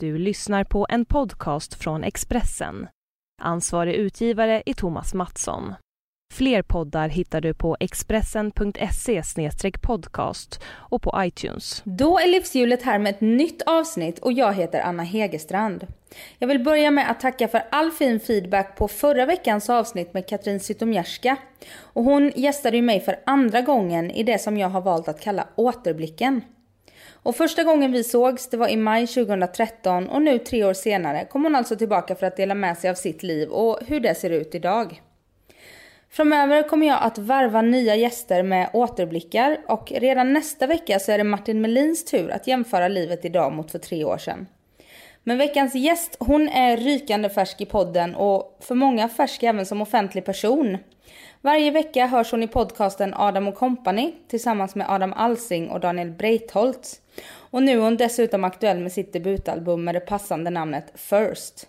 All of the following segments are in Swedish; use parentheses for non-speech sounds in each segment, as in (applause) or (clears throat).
Du lyssnar på en podcast från Expressen. Ansvarig utgivare är Thomas Mattsson. Fler poddar hittar du på expressen.se podcast och på iTunes. Då är livshjulet här med ett nytt avsnitt och jag heter Anna Hegerstrand. Jag vill börja med att tacka för all fin feedback på förra veckans avsnitt med Katrin Zytomierska. Och hon gästade ju mig för andra gången i det som jag har valt att kalla återblicken. Och första gången vi sågs, det var i maj 2013 och nu tre år senare kom hon alltså tillbaka för att dela med sig av sitt liv och hur det ser ut idag. Framöver kommer jag att varva nya gäster med återblickar och redan nästa vecka så är det Martin Melins tur att jämföra livet idag mot för tre år sedan. Men veckans gäst, hon är rykande färsk i podden och för många färsk även som offentlig person. Varje vecka hörs hon i podcasten Adam Company tillsammans med Adam Alsing och Daniel Breitholtz. Och nu är hon dessutom aktuell med sitt debutalbum med det passande namnet First.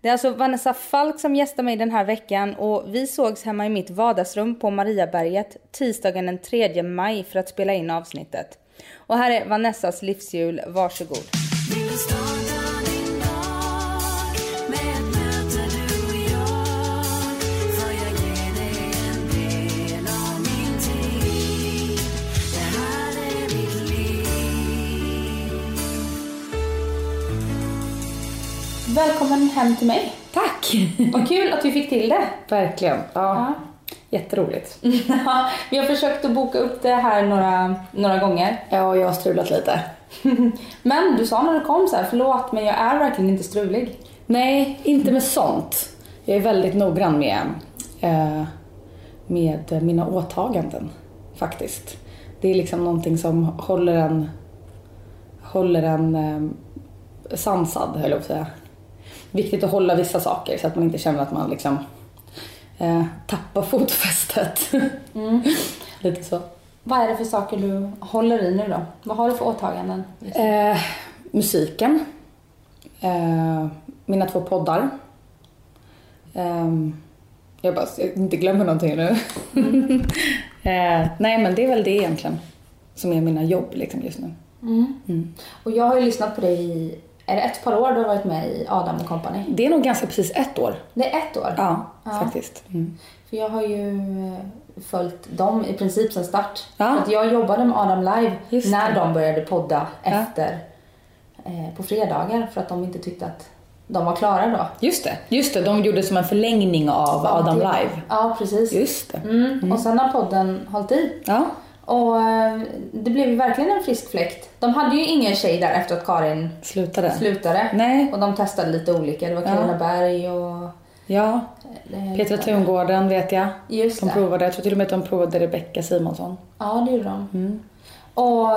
Det är alltså Vanessa Falk som gästar mig den här veckan och vi sågs hemma i mitt vardagsrum på Mariaberget tisdagen den 3 maj för att spela in avsnittet. Och här är Vanessas livshjul, varsågod. Välkommen hem till mig. Tack! Vad kul att vi fick till det. Verkligen. Ja. Jätteroligt. (laughs) vi har försökt att boka upp det här några, några gånger. Ja, jag har strulat lite. (laughs) men du sa när du kom så här, förlåt men jag är verkligen inte strulig. Nej, inte med sånt. Jag är väldigt noggrann med, eh, med mina åtaganden faktiskt. Det är liksom någonting som håller en, håller en eh, sansad, höll jag på att säga viktigt att hålla vissa saker så att man inte känner att man liksom eh, tappar fotfästet. Mm. (laughs) Lite så. Vad är det för saker du håller i nu då? Vad har du för åtaganden? Eh, musiken. Eh, mina två poddar. Eh, jag bara, jag inte glömmer någonting nu. Mm. (laughs) nej men det är väl det egentligen som är mina jobb liksom just nu. Mm. Mm. Och jag har ju lyssnat på dig är det ett par år du har varit med i Adam Company? Det är nog ganska precis ett år. Det är ett år? Ja, ja. faktiskt. Mm. För jag har ju eh, följt dem i princip sedan start. Ja. För att jag jobbade med Adam Live Just när det. de började podda efter ja. eh, på fredagar för att de inte tyckte att de var klara då. Just det, just det. De gjorde som en förlängning av Adam Live. Ja, precis. Just det. Mm. Mm. Och sen har podden hållit i. Ja. Och eh, det blev ju verkligen en frisk fläkt. De hade ju ingen tjej där efter att Karin slutade. slutade. Nej. Och de testade lite olika. Det var Carina ja. Berg och... Ja. Petra Tungården vet jag. Just de det. provade. Jag tror till och med att de provade Rebecca Simonsson. Ja, det gjorde de. Mm. Och,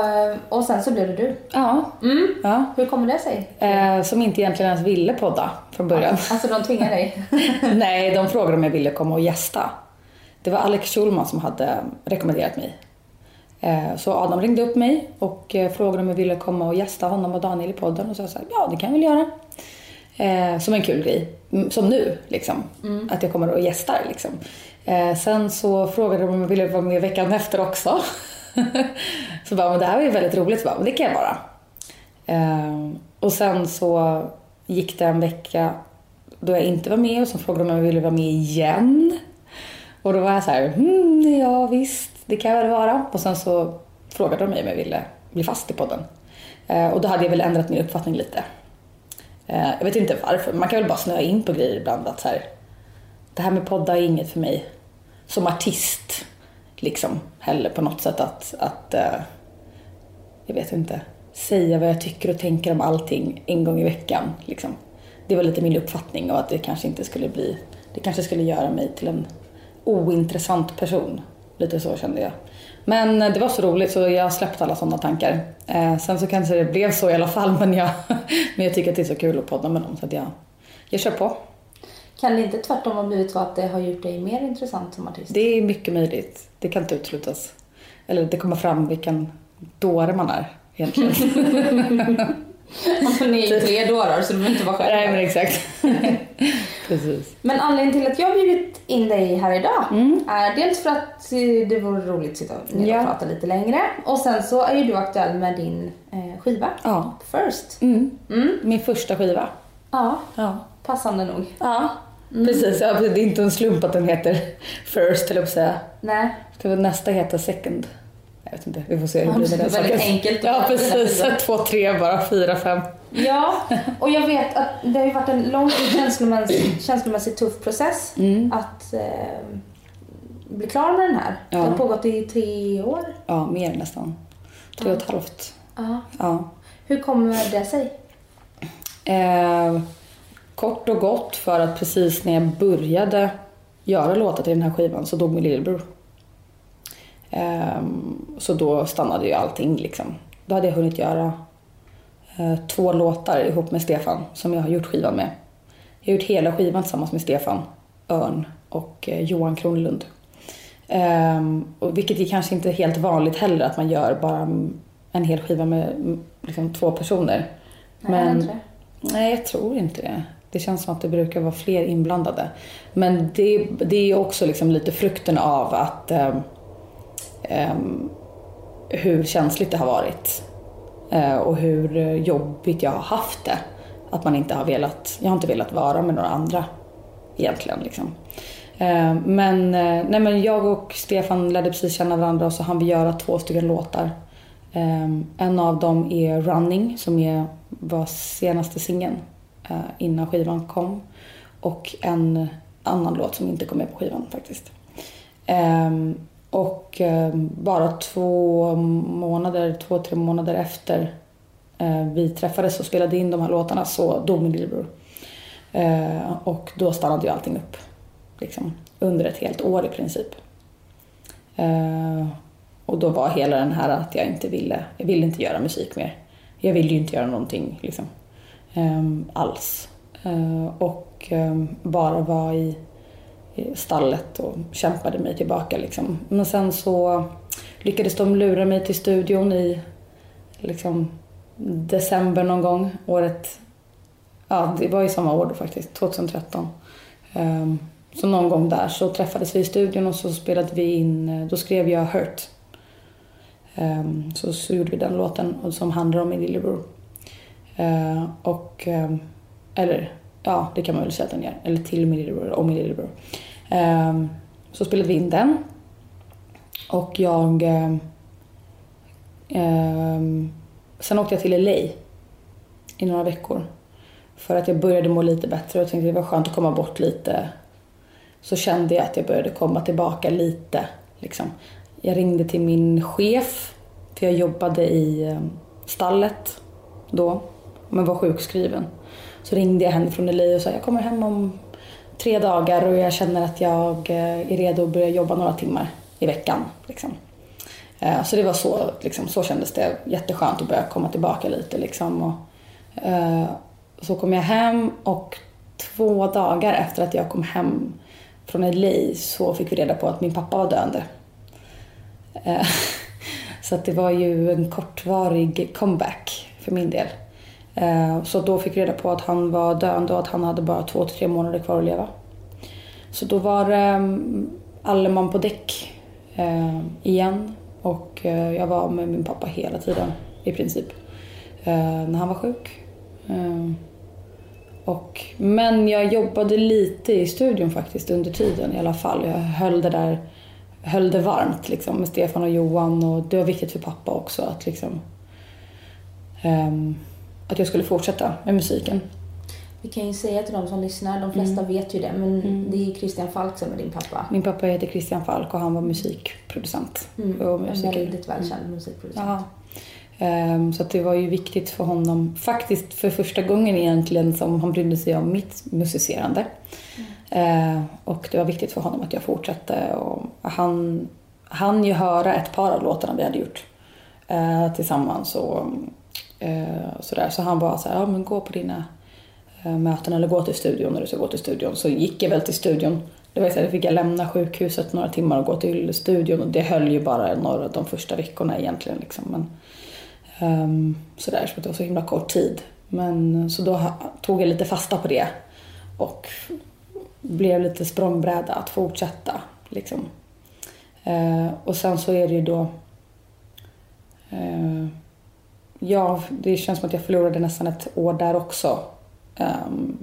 och sen så blev det du. Ja. Mm. ja. Hur kommer det sig? Eh, som inte egentligen ens ville podda från början. Ja, alltså de tvingade dig? (laughs) Nej, de frågade om jag ville komma och gästa. Det var Alex Schulman som hade rekommenderat mig Eh, så Adam ringde upp mig och eh, frågade om jag ville komma och gästa honom och Daniel i podden och så sa ja det kan jag väl göra. Eh, som en kul grej. Som nu liksom. Mm. Att jag kommer och gästar liksom. Sen så frågade de om jag ville vara med veckan efter också. (laughs) så bara, men det här var ju väldigt roligt. Så bara, men det kan jag vara. Och sen så gick det en vecka då jag inte var med och så frågade de om jag ville vara med igen. Och då var jag så här, mm, ja visst det kan väl vara. Och sen så frågade de mig om jag ville bli fast i podden. Eh, och då hade jag väl ändrat min uppfattning lite. Eh, jag vet inte varför, man kan väl bara snöa in på grejer ibland. Att så här, det här med poddar är inget för mig som artist. Liksom heller på något sätt att, att eh, jag vet inte, säga vad jag tycker och tänker om allting en gång i veckan. Liksom. Det var lite min uppfattning och att det kanske inte skulle bli, det kanske skulle göra mig till en ointressant person. Lite så kände jag. Men det var så roligt så jag släppte alla sådana tankar. Eh, sen så kanske det blev så i alla fall (laughs) men jag, men jag tycker att det är så kul att podda med dem så att jag, jag kör på. Kan det inte tvärtom ha blivit så att det har gjort dig mer intressant som artist? Det är mycket möjligt. Det kan inte uteslutas. Eller det kommer fram vilken dåre man är egentligen. (laughs) ni är ju tre dårar så du behöver inte vara själv. Nej men exakt. (laughs) Precis. Men anledningen till att jag bjudit in dig här idag Mm. är dels för att det vore roligt att sitta ner och Ja. prata lite längre och sen så är ju du aktuell med din eh, skiva Ja. First. Mm. Mm. Min första skiva. Ja, Ja. passande nog. Ja. Precis, ja, det är inte en slump att den heter First, eller jag säga. Nej. Det var nästa heter Second. Jag vet inte, vi får se hur det blir med den väldigt saken. enkelt att Ja, precis. Två, tre bara, fyra, fem. Ja, och jag vet att det har ju varit en lång känslomässigt, känslomässigt tuff process Mm. att eh, bli klar med den här. Ja. Det har pågått i tre år. Ja, mer nästan. Tre och ett halvt. Ja. Ja. Hur kommer det sig? Eh, kort och gott för att precis när jag började göra låtar till den här skivan så dog min lillebror. Eh, så då stannade ju allting liksom. Då hade jag hunnit göra eh, två låtar ihop med Stefan som jag har gjort skivan med. Jag har gjort hela skivan tillsammans med Stefan Örn och eh, Johan Kronlund. Ehm, och vilket är kanske inte helt vanligt heller att man gör bara en hel skiva med liksom, två personer. Nej, Men- jag tror. Nej, jag tror inte det. Det känns som att det brukar vara fler inblandade. Men det, det är också liksom lite frukten av att ehm, ehm, Ehm, hur känsligt det har varit. Eh, och hur jobbigt jag har haft det. Att man inte har velat, jag har inte velat vara med några andra egentligen. Liksom. Eh, men, eh, nej, men jag och Stefan lärde precis känna varandra och så hann vi göra två stycken låtar. Eh, en av dem är Running som är, var senaste singeln eh, innan skivan kom. Och en annan låt som inte kom med på skivan faktiskt. Ehm, och eh, bara två månader, två, tre månader efter eh, vi träffades och spelade in de här låtarna så dog min lillebror. Eh, och då stannade ju allting upp. Liksom, under ett helt år i princip. Eh, och då var hela den här att jag inte ville, jag ville inte göra musik mer. Jag ville ju inte göra någonting liksom, eh, alls. Och bara vara i stallet och kämpade mig tillbaka. Liksom. Men sen så lyckades de lura mig till studion i liksom, december någon gång. Året, ja det var ju samma år då faktiskt, 2013. Um, ehm, så någon gång där så träffades vi i studion och så spelade vi in, eh, då skrev jag Hurt. Um, så, så gjorde vi den låten som handlar om min lillebror. Uh, och, um, eller ja, det kan man väl säga att den gör. Eller till min lillebror, om min lillebror. Ehm, så spelade vi in den. Och jag... ehm, ehm sen åkte jag till LA i några veckor. För att jag började må lite bättre och tänkte det var skönt att komma bort lite. Så kände jag att jag började komma tillbaka lite. Liksom. Jag ringde till min chef, för jag jobbade i ehm, stallet då, men var sjukskriven. Så ringde jag henne från LA och sa jag kommer hem om tre dagar och jag känner att jag eh, är redo att börja jobba några timmar i veckan. Liksom. Eh, så det var så, liksom, så kändes det jätteskönt att börja komma tillbaka lite. Liksom. Och, eh, så kom jag hem och två dagar efter att jag kom hem från LA så fick vi reda på att min pappa var döende. Eh, (laughs) Så att det var ju en kortvarig comeback för min del. Eh, så då fick vi reda på att han var döende och att han hade bara två till tre månader kvar att leva. Så då var ehm, det alleman alle man på däck eh, igen. Och eh, jag var med min pappa hela tiden i princip. När han var sjuk. Ehm, och, men jag jobbade lite i studion faktiskt under tiden i alla fall. Jag höll det där höll det varmt liksom, med Stefan och Johan och det var viktigt för pappa också att liksom um, att jag skulle fortsätta med musiken. Vi kan ju säga till de som lyssnar, de flesta Mm. vet ju det, men det är Christian Falk som är din pappa. Min pappa heter Christian Falk och han var musikproducent. Mm. Och En musiker. väldigt välkänd musikproducent. Ja. Ehm, så det var ju viktigt för honom, faktiskt för första gången egentligen som han brydde sig om mitt musicerande. Ehm, och det var viktigt för honom att jag fortsatte och han han ju höra ett par av låtarna vi hade gjort eh, tillsammans och eh, sådär. Så han bara så här, ja men gå på dina eh, möten eller gå till studion när du ska gå till studion. Så gick jag väl till studion. Det var så här, då fick jag lämna sjukhuset några timmar och gå till studion och det höll ju bara några de första veckorna egentligen. Liksom. Men, ehm, sådär, så det var så himla kort tid. Men så då tog jag lite fasta på det och blev lite språngbräda att fortsätta. Liksom. Eh, och sen så är det ju då... Eh, ja, det känns som att jag förlorade nästan ett år där också. Um,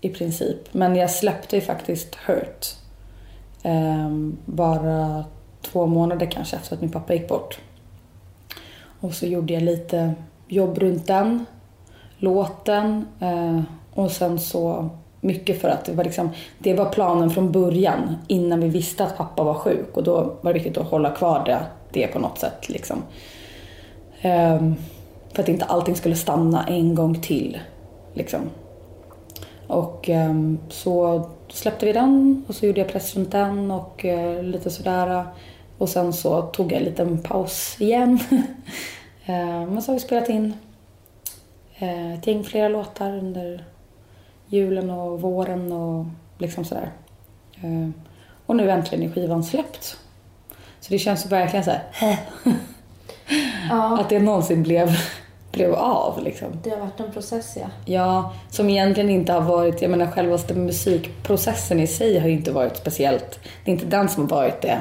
I princip. Men jag släppte ju faktiskt Hurt. Um, bara två månader kanske efter att min pappa gick bort. Och så gjorde jag lite jobb runt den låten. Uh, och sen så mycket för att det var, liksom, det var planen från början innan vi visste att pappa var sjuk och då var det viktigt att hålla kvar det, det på något sätt. Liksom. Um, för att inte allting skulle stanna en gång till. Liksom. Och um, så släppte vi den och så gjorde jag press runt den och uh, lite sådär. Och sen så tog jag en liten paus igen. uh, (laughs) men så har vi spelat in uh, ett gäng flera låtar under julen och våren och liksom sådär. Uh, och nu äntligen är skivan släppt. Så det känns verkligen så här, (laughs) ja. att det någonsin blev blev av. Liksom. Det har varit en process ja. Ja, som egentligen inte har varit, jag menar självaste musikprocessen i sig har ju inte varit speciellt, det är inte den som har varit det,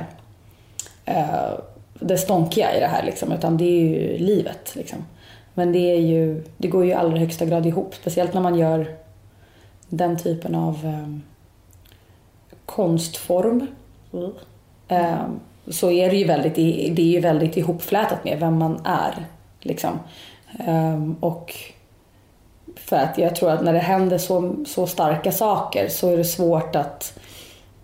uh, det stånkiga i det här liksom, utan det är ju livet liksom. Men det är ju, det går ju i allra högsta grad ihop, speciellt när man gör den typen av um, konstform. Mm. Um, så är det ju väldigt, det är ju väldigt ihopflätat med vem man är. Liksom. Um, och för att jag tror att när det händer så, så starka saker så är det svårt att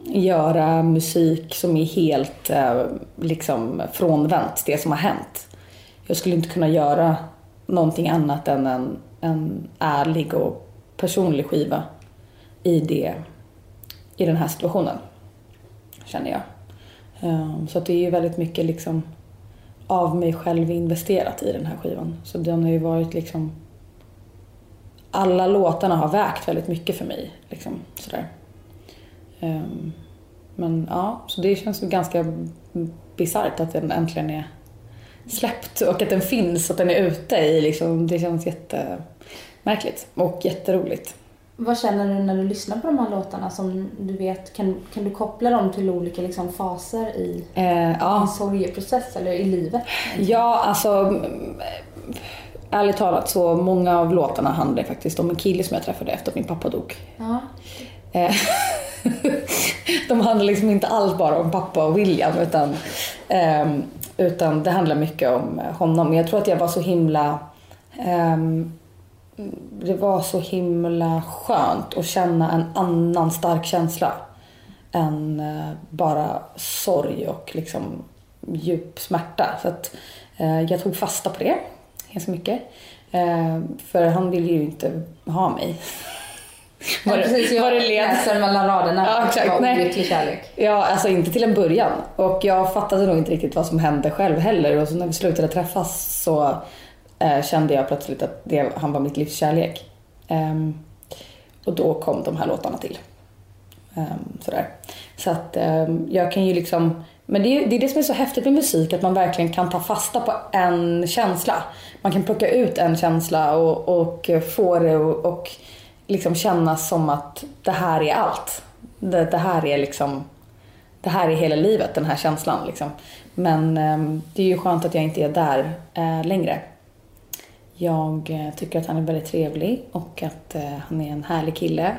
göra musik som är helt uh, liksom frånvänt det som har hänt. Jag skulle inte kunna göra någonting annat än en, en ärlig och personlig skiva i, det, i den här situationen, känner jag. Um, så att det är ju väldigt mycket liksom av mig själv investerat i den här skivan. Så den har ju varit liksom... Alla låtarna har vägt väldigt mycket för mig. Liksom, sådär. Um, men ja, så det känns ganska bisarrt att den äntligen är släppt och att den finns, att den är ute i liksom, det känns jättemärkligt och jätteroligt. Vad känner du när du lyssnar på de här låtarna som du vet, kan, kan du koppla dem till olika liksom, faser i eh, ja. en sorgeprocess eller i livet? Ja, alltså ärligt talat så många av låtarna handlar faktiskt om en kille som jag träffade efter att min pappa dog. Ja. Eh, (laughs) de handlar liksom inte alls bara om pappa och William utan, um, utan det handlar mycket om honom. Jag tror att jag var så himla um, det var så himla skönt att känna en annan stark känsla än eh, bara sorg och liksom djup smärta. Så att, eh, jag tog fasta på det ganska mycket. Eh, för han ville ju inte ha mig. (laughs) Var, ja, precis, jag var det läser mellan raderna. Ja, exakt. Nej. kärlek. Ja, alltså inte till en början. Och jag fattade nog inte riktigt vad som hände själv heller. Och så när vi slutade träffas så eh, kände jag plötsligt att det, han var mitt livs kärlek. Um, och då kom de här låtarna till. Um, sådär. Så att um, jag kan ju liksom, men det är, det är det som är så häftigt med musik, att man verkligen kan ta fasta på en känsla. Man kan plocka ut en känsla och, och få det och, och liksom kännas som att det här är allt. Det, det, här är liksom, det här är hela livet, den här känslan. Liksom. Men det är ju skönt att jag inte är där eh, längre. Jag eh, tycker att han är väldigt trevlig och att eh, han är en härlig kille.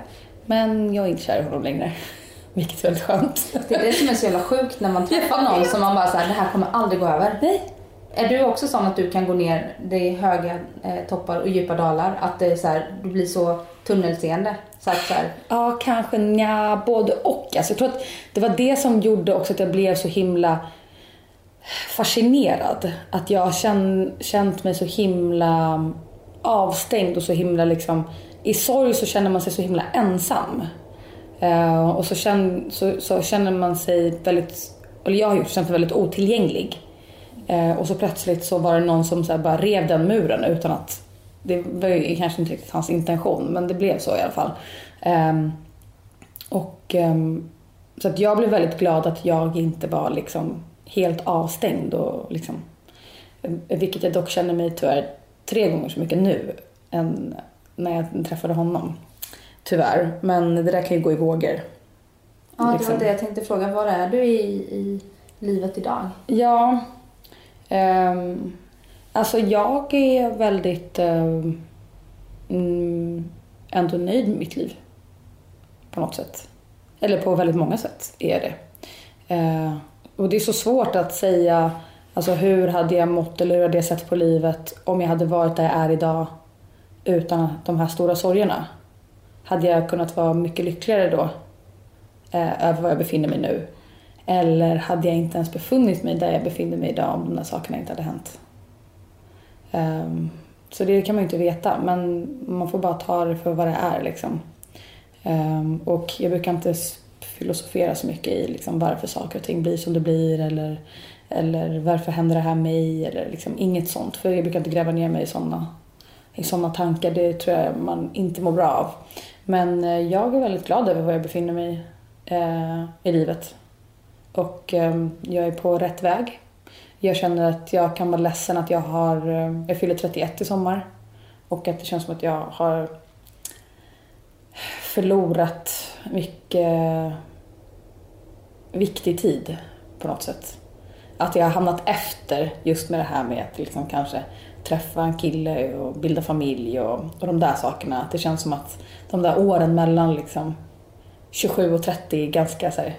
Men jag är inte kär i honom längre. (laughs) Vilket är väldigt skönt. Det är det som är så jävla sjukt när man träffar någon som man bara såhär, det här kommer aldrig gå över. Nej. Är du också sån att du kan gå ner, det är höga eh, toppar och djupa dalar, att det är så här, du blir så tunnelseende? Så att så här... Ja, kanske ja, både och. Alltså, jag tror att det var det som gjorde också att jag blev så himla fascinerad. Att jag har känt, känt mig så himla avstängd och så himla liksom... I sorg så känner man sig så himla ensam. Uh, och så känner, så, så, känner man sig väldigt, eller jag har gjort, känt mig väldigt otillgänglig. Uh, och så plötsligt så var det någon som så bara rev den muren utan att, det var ju kanske inte riktigt hans intention men det blev så i alla fall. Um, och um, så att jag blev väldigt glad att jag inte var liksom helt avstängd. Och liksom, vilket jag dock känner mig tyvärr tre gånger så mycket nu än när jag träffade honom. Tyvärr. Men det där kan ju gå i vågor. Ja, det liksom. var det jag tänkte fråga. Var är du i, i livet idag? Ja. ehm, alltså jag är väldigt mm, ändå nöjd med mitt liv. På något sätt. Eller på väldigt många sätt är det. Eh, och det är så svårt att säga alltså hur hade jag mått eller hur hade jag sett på livet om jag hade varit där jag är idag utan de här stora sorgerna. Hade jag kunnat vara mycket lyckligare då eh, över var jag befinner mig nu? Eller hade jag inte ens befunnit mig där jag befinner mig idag om de där sakerna inte hade hänt? Um, så det kan man ju inte veta, men man får bara ta det för vad det är. Liksom. Um, och jag brukar inte filosofera så mycket i liksom, varför saker och ting blir som det blir eller, eller varför händer det här mig eller liksom, inget sånt. För jag brukar inte gräva ner mig i sådana i såna tankar. Det tror jag man inte mår bra av. Men eh, jag är väldigt glad över var jag befinner mig eh, i livet. Och eh, jag är på rätt väg. Jag känner att jag kan vara ledsen att jag har, eh, jag fyller 31 i sommar. Och att det känns som att jag har förlorat mycket viktig tid på något sätt. Att jag har hamnat efter just med det här med att liksom kanske träffa en kille och bilda familj och, och de där sakerna. Att det känns som att de där åren mellan liksom 27 och 30 är ganska så här,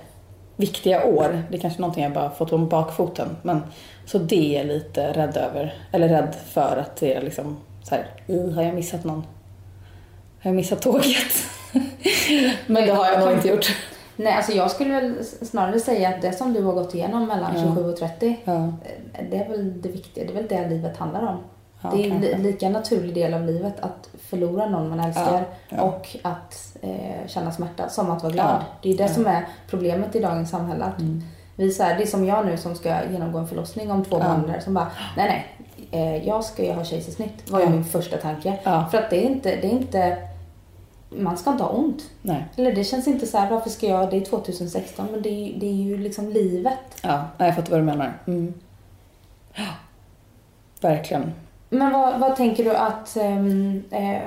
viktiga år. Det är kanske någonting jag bara fått om bakfoten. Men, så det är jag lite rädd över. Eller rädd för att det är liksom så här, har jag missat någon? Har jag missat tåget? (laughs) men det har jag nog inte gjort. Nej, alltså jag skulle väl snarare säga att det som du har gått igenom mellan Ja. 27 och 30, Ja, eh, det är väl det viktiga. Det är väl det livet handlar om. ja, det är en kanske. lika naturlig del av livet att förlora någon man älskar och att eh, känna smärta som att vara glad. Det är det som är problemet i dagens samhälle. Att Mm. vi så här, det är som jag nu som ska genomgå en förlossning om två månader som bara, nej nej, eh, jag ska ju ha kejsarsnitt var ju min första tanke. För att det är inte, det är inte, man ska inte ha ont. nej. Eller det känns inte så här, varför ska jag, det är 2016 men det är, det är ju liksom livet. Ja, jag fattar vad du menar. Mm. Ja, (gasps) verkligen. Men vad, vad tänker du att ehm, eh,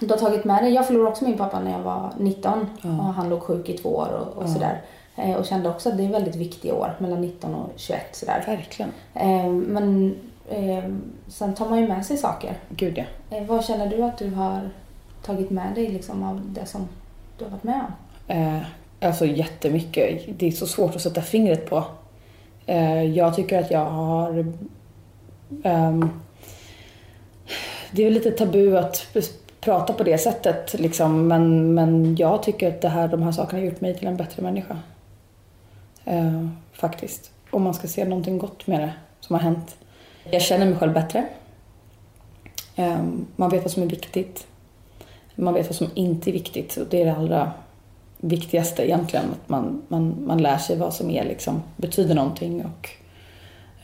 du har tagit med dig? Jag förlorade också min pappa när jag var 19 Ja. och han låg sjuk i två år och, och Ja. sådär. Eh, och kände också att det är väldigt viktiga år, mellan 19 och 21 sådär. Verkligen. Eh, men eh, sen tar man ju med sig saker. Gud ja. Eh, vad känner du att du har tagit med dig liksom, av det som du har varit med om? Eh, alltså jättemycket. Det är så svårt att sätta fingret på. Eh, jag tycker att jag har... ehm, det är lite tabu att prata på det sättet liksom, men, men jag tycker att det här, de här sakerna har gjort mig till en bättre människa. Eh, faktiskt. Om man ska se någonting gott med det som har hänt. Jag känner mig själv bättre. Eh, man vet vad som är viktigt. Man vet vad som inte är viktigt och det är det allra viktigaste egentligen. Att man, man, man lär sig vad som är liksom, betyder någonting och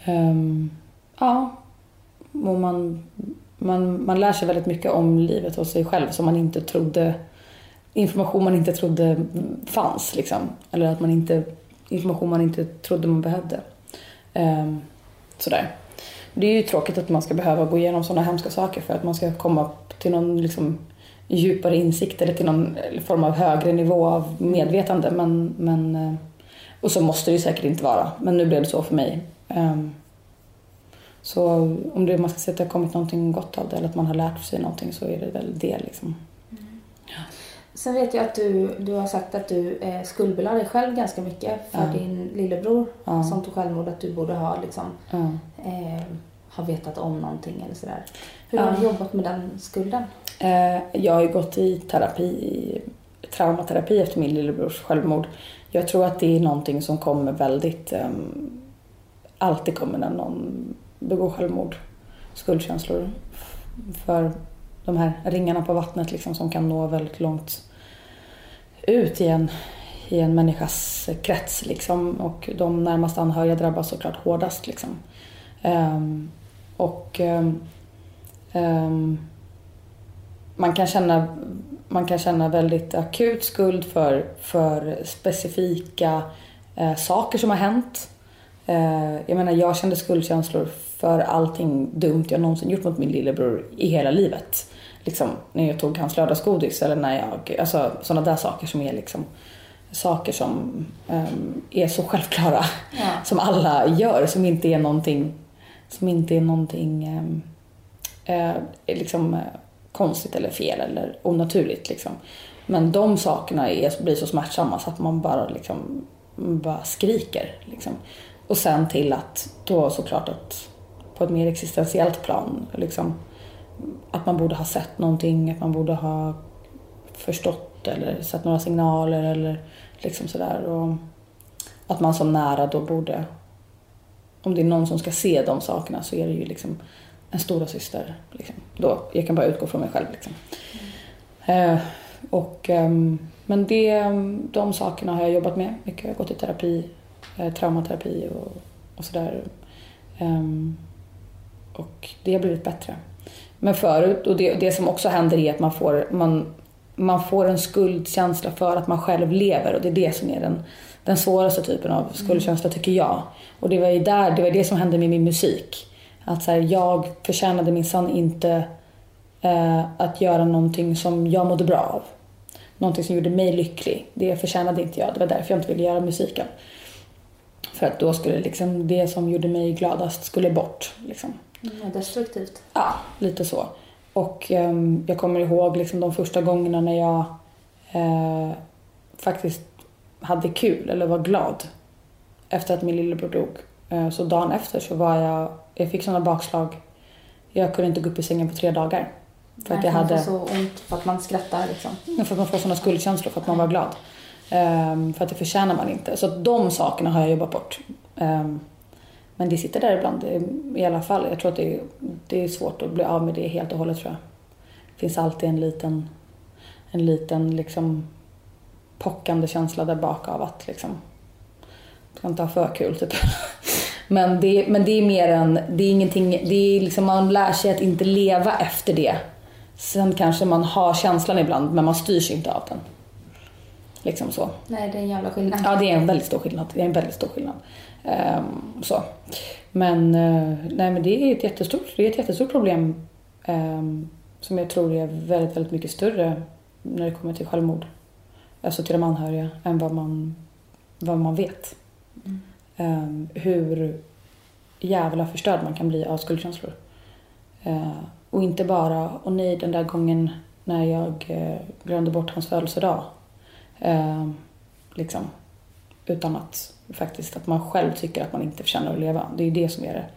um, ja, och man, man, man lär sig väldigt mycket om livet och sig själv som man inte trodde information man inte trodde fanns liksom. Eller att man inte, information man inte trodde man behövde. Um, sådär. Det är ju tråkigt att man ska behöva gå igenom sådana hemska saker för att man ska komma till någon liksom, djupare insikt eller till någon form av högre nivå av medvetande. Men, men, eh, och så måste det ju säkert inte vara, men nu blev det så för mig. Ehm, Så om det, man ska säga att det har kommit någonting gott av det eller att man har lärt sig någonting så är det väl det. Liksom. Sen vet jag att du, du har sagt att du eh, skuldbelade dig själv ganska mycket för Ja. din lillebror Ja. som tog självmord. Att du borde ha, liksom, Ja. eh, ha vetat om någonting eller sådär. Hur Ja. har du jobbat med den skulden? Eh, jag har ju gått i terapi, traumaterapi efter min lillebrors självmord. Jag tror att det är någonting som kommer väldigt, um, alltid kommer när någon begår självmord. Skuldkänslor för de här ringarna på vattnet liksom, som kan nå väldigt långt ut i en, i en människas krets. Liksom. Och de närmast anhöriga drabbas såklart hårdast. Liksom. Um, och um, man kan känna, man kan känna väldigt akut skuld för, för specifika eh, saker som har hänt. Eh, jag menar, jag kände skuldkänslor för allting dumt jag någonsin gjort mot min lillebror i hela livet. Liksom, när jag tog hans lördagsgodis eller när jag, alltså sådana där saker som är liksom saker som um, är så självklara. Ja. (laughs) Som alla gör, som inte är någonting, som inte är någonting um, uh, liksom, uh, konstigt eller fel eller onaturligt. Liksom. Men de sakerna är, blir så smärtsamma så att man bara, liksom, bara skriker. Liksom. Och sen till att då såklart att på ett mer existentiellt plan, liksom, att man borde ha sett någonting, att man borde ha förstått eller sett några signaler eller liksom sådär. Och att man som nära då borde, om det är någon som ska se de sakerna så är det ju liksom en stora syster. Liksom. Då, jag kan bara utgå från mig själv. Liksom. Mm. Eh, och, eh, men det, de sakerna har jag jobbat med mycket. Jag har gått i terapi, eh, traumaterapi och, och sådär. Um, och det har blivit bättre. Men förut, och det, det som också händer är att man får, man, man får en skuldkänsla för att man själv lever och det är det som är den, den svåraste typen av skuldkänsla tycker jag. Och det var ju där, det var det som hände med min musik. Att så här, jag förtjänade minsann inte eh, att göra någonting som jag mådde bra av. Någonting som gjorde mig lycklig. Det förtjänade inte jag. Det var därför jag inte ville göra musiken. För att då skulle liksom det som gjorde mig gladast skulle bort. Liksom. Mm, destruktivt. Ja, lite så. Och um, jag kommer ihåg liksom de första gångerna när jag uh, faktiskt hade kul eller var glad efter att min lillebror dog. Uh, så dagen efter så var jag, jag fick sådana bakslag. Jag kunde inte gå upp i sängen på tre dagar. För Nej, att jag hade... Man får så ont för att man skrattar liksom. För att man får sådana skuldkänslor för att man var glad. Um, för att det förtjänar man inte. Så de sakerna har jag jobbat bort. Um, men det sitter där ibland i alla fall. Jag tror att det är, det är svårt att bli av med det helt och hållet tror jag. Det finns alltid en liten, en liten liksom pockande känsla där bak av att liksom, ska inte ha för kul typ. (laughs) Men det, men det är mer än, det är ingenting, det är liksom, man lär sig att inte leva efter det. Sen kanske man har känslan ibland men man styrs inte av den. Liksom så. Nej, det är en jävla skillnad. Ja, det är en väldigt stor skillnad. Det är en väldigt stor skillnad. Um, så. Men, uh, nej, men det är ett jättestort, det är ett jättestort problem um, som jag tror är väldigt, väldigt mycket större när det kommer till självmord. Alltså till de anhöriga än vad man, vad man vet. Mm. Um, hur jävla förstörd man kan bli av skuldkänslor. Uh, och inte bara, och nej den där gången när jag uh, glömde bort hans födelsedag. Uh, liksom. Utan att faktiskt att man själv tycker att man inte förtjänar att leva. Det är det som är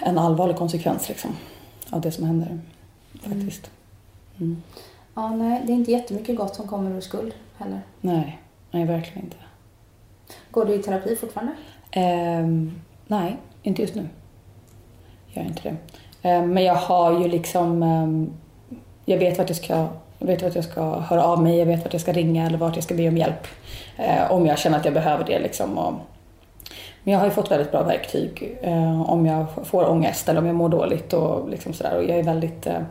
en allvarlig konsekvens liksom, av det som händer. Faktiskt. Mm. Ja, nej, det är inte jättemycket gott som kommer ur skuld heller. Nej, nej verkligen inte. Går du i terapi fortfarande? Um, nej, inte just nu. Jag gör inte det. Um, men jag har ju liksom... Um, jag vet vart jag ska jag vet vart jag ska höra av mig, jag vet vart jag ska ringa eller vart jag ska be om hjälp. Eh, om jag känner att jag behöver det. Liksom. Och, men jag har ju fått väldigt bra verktyg eh, om jag får ångest eller om jag mår dåligt. Och, liksom sådär. och jag är väldigt... Eh,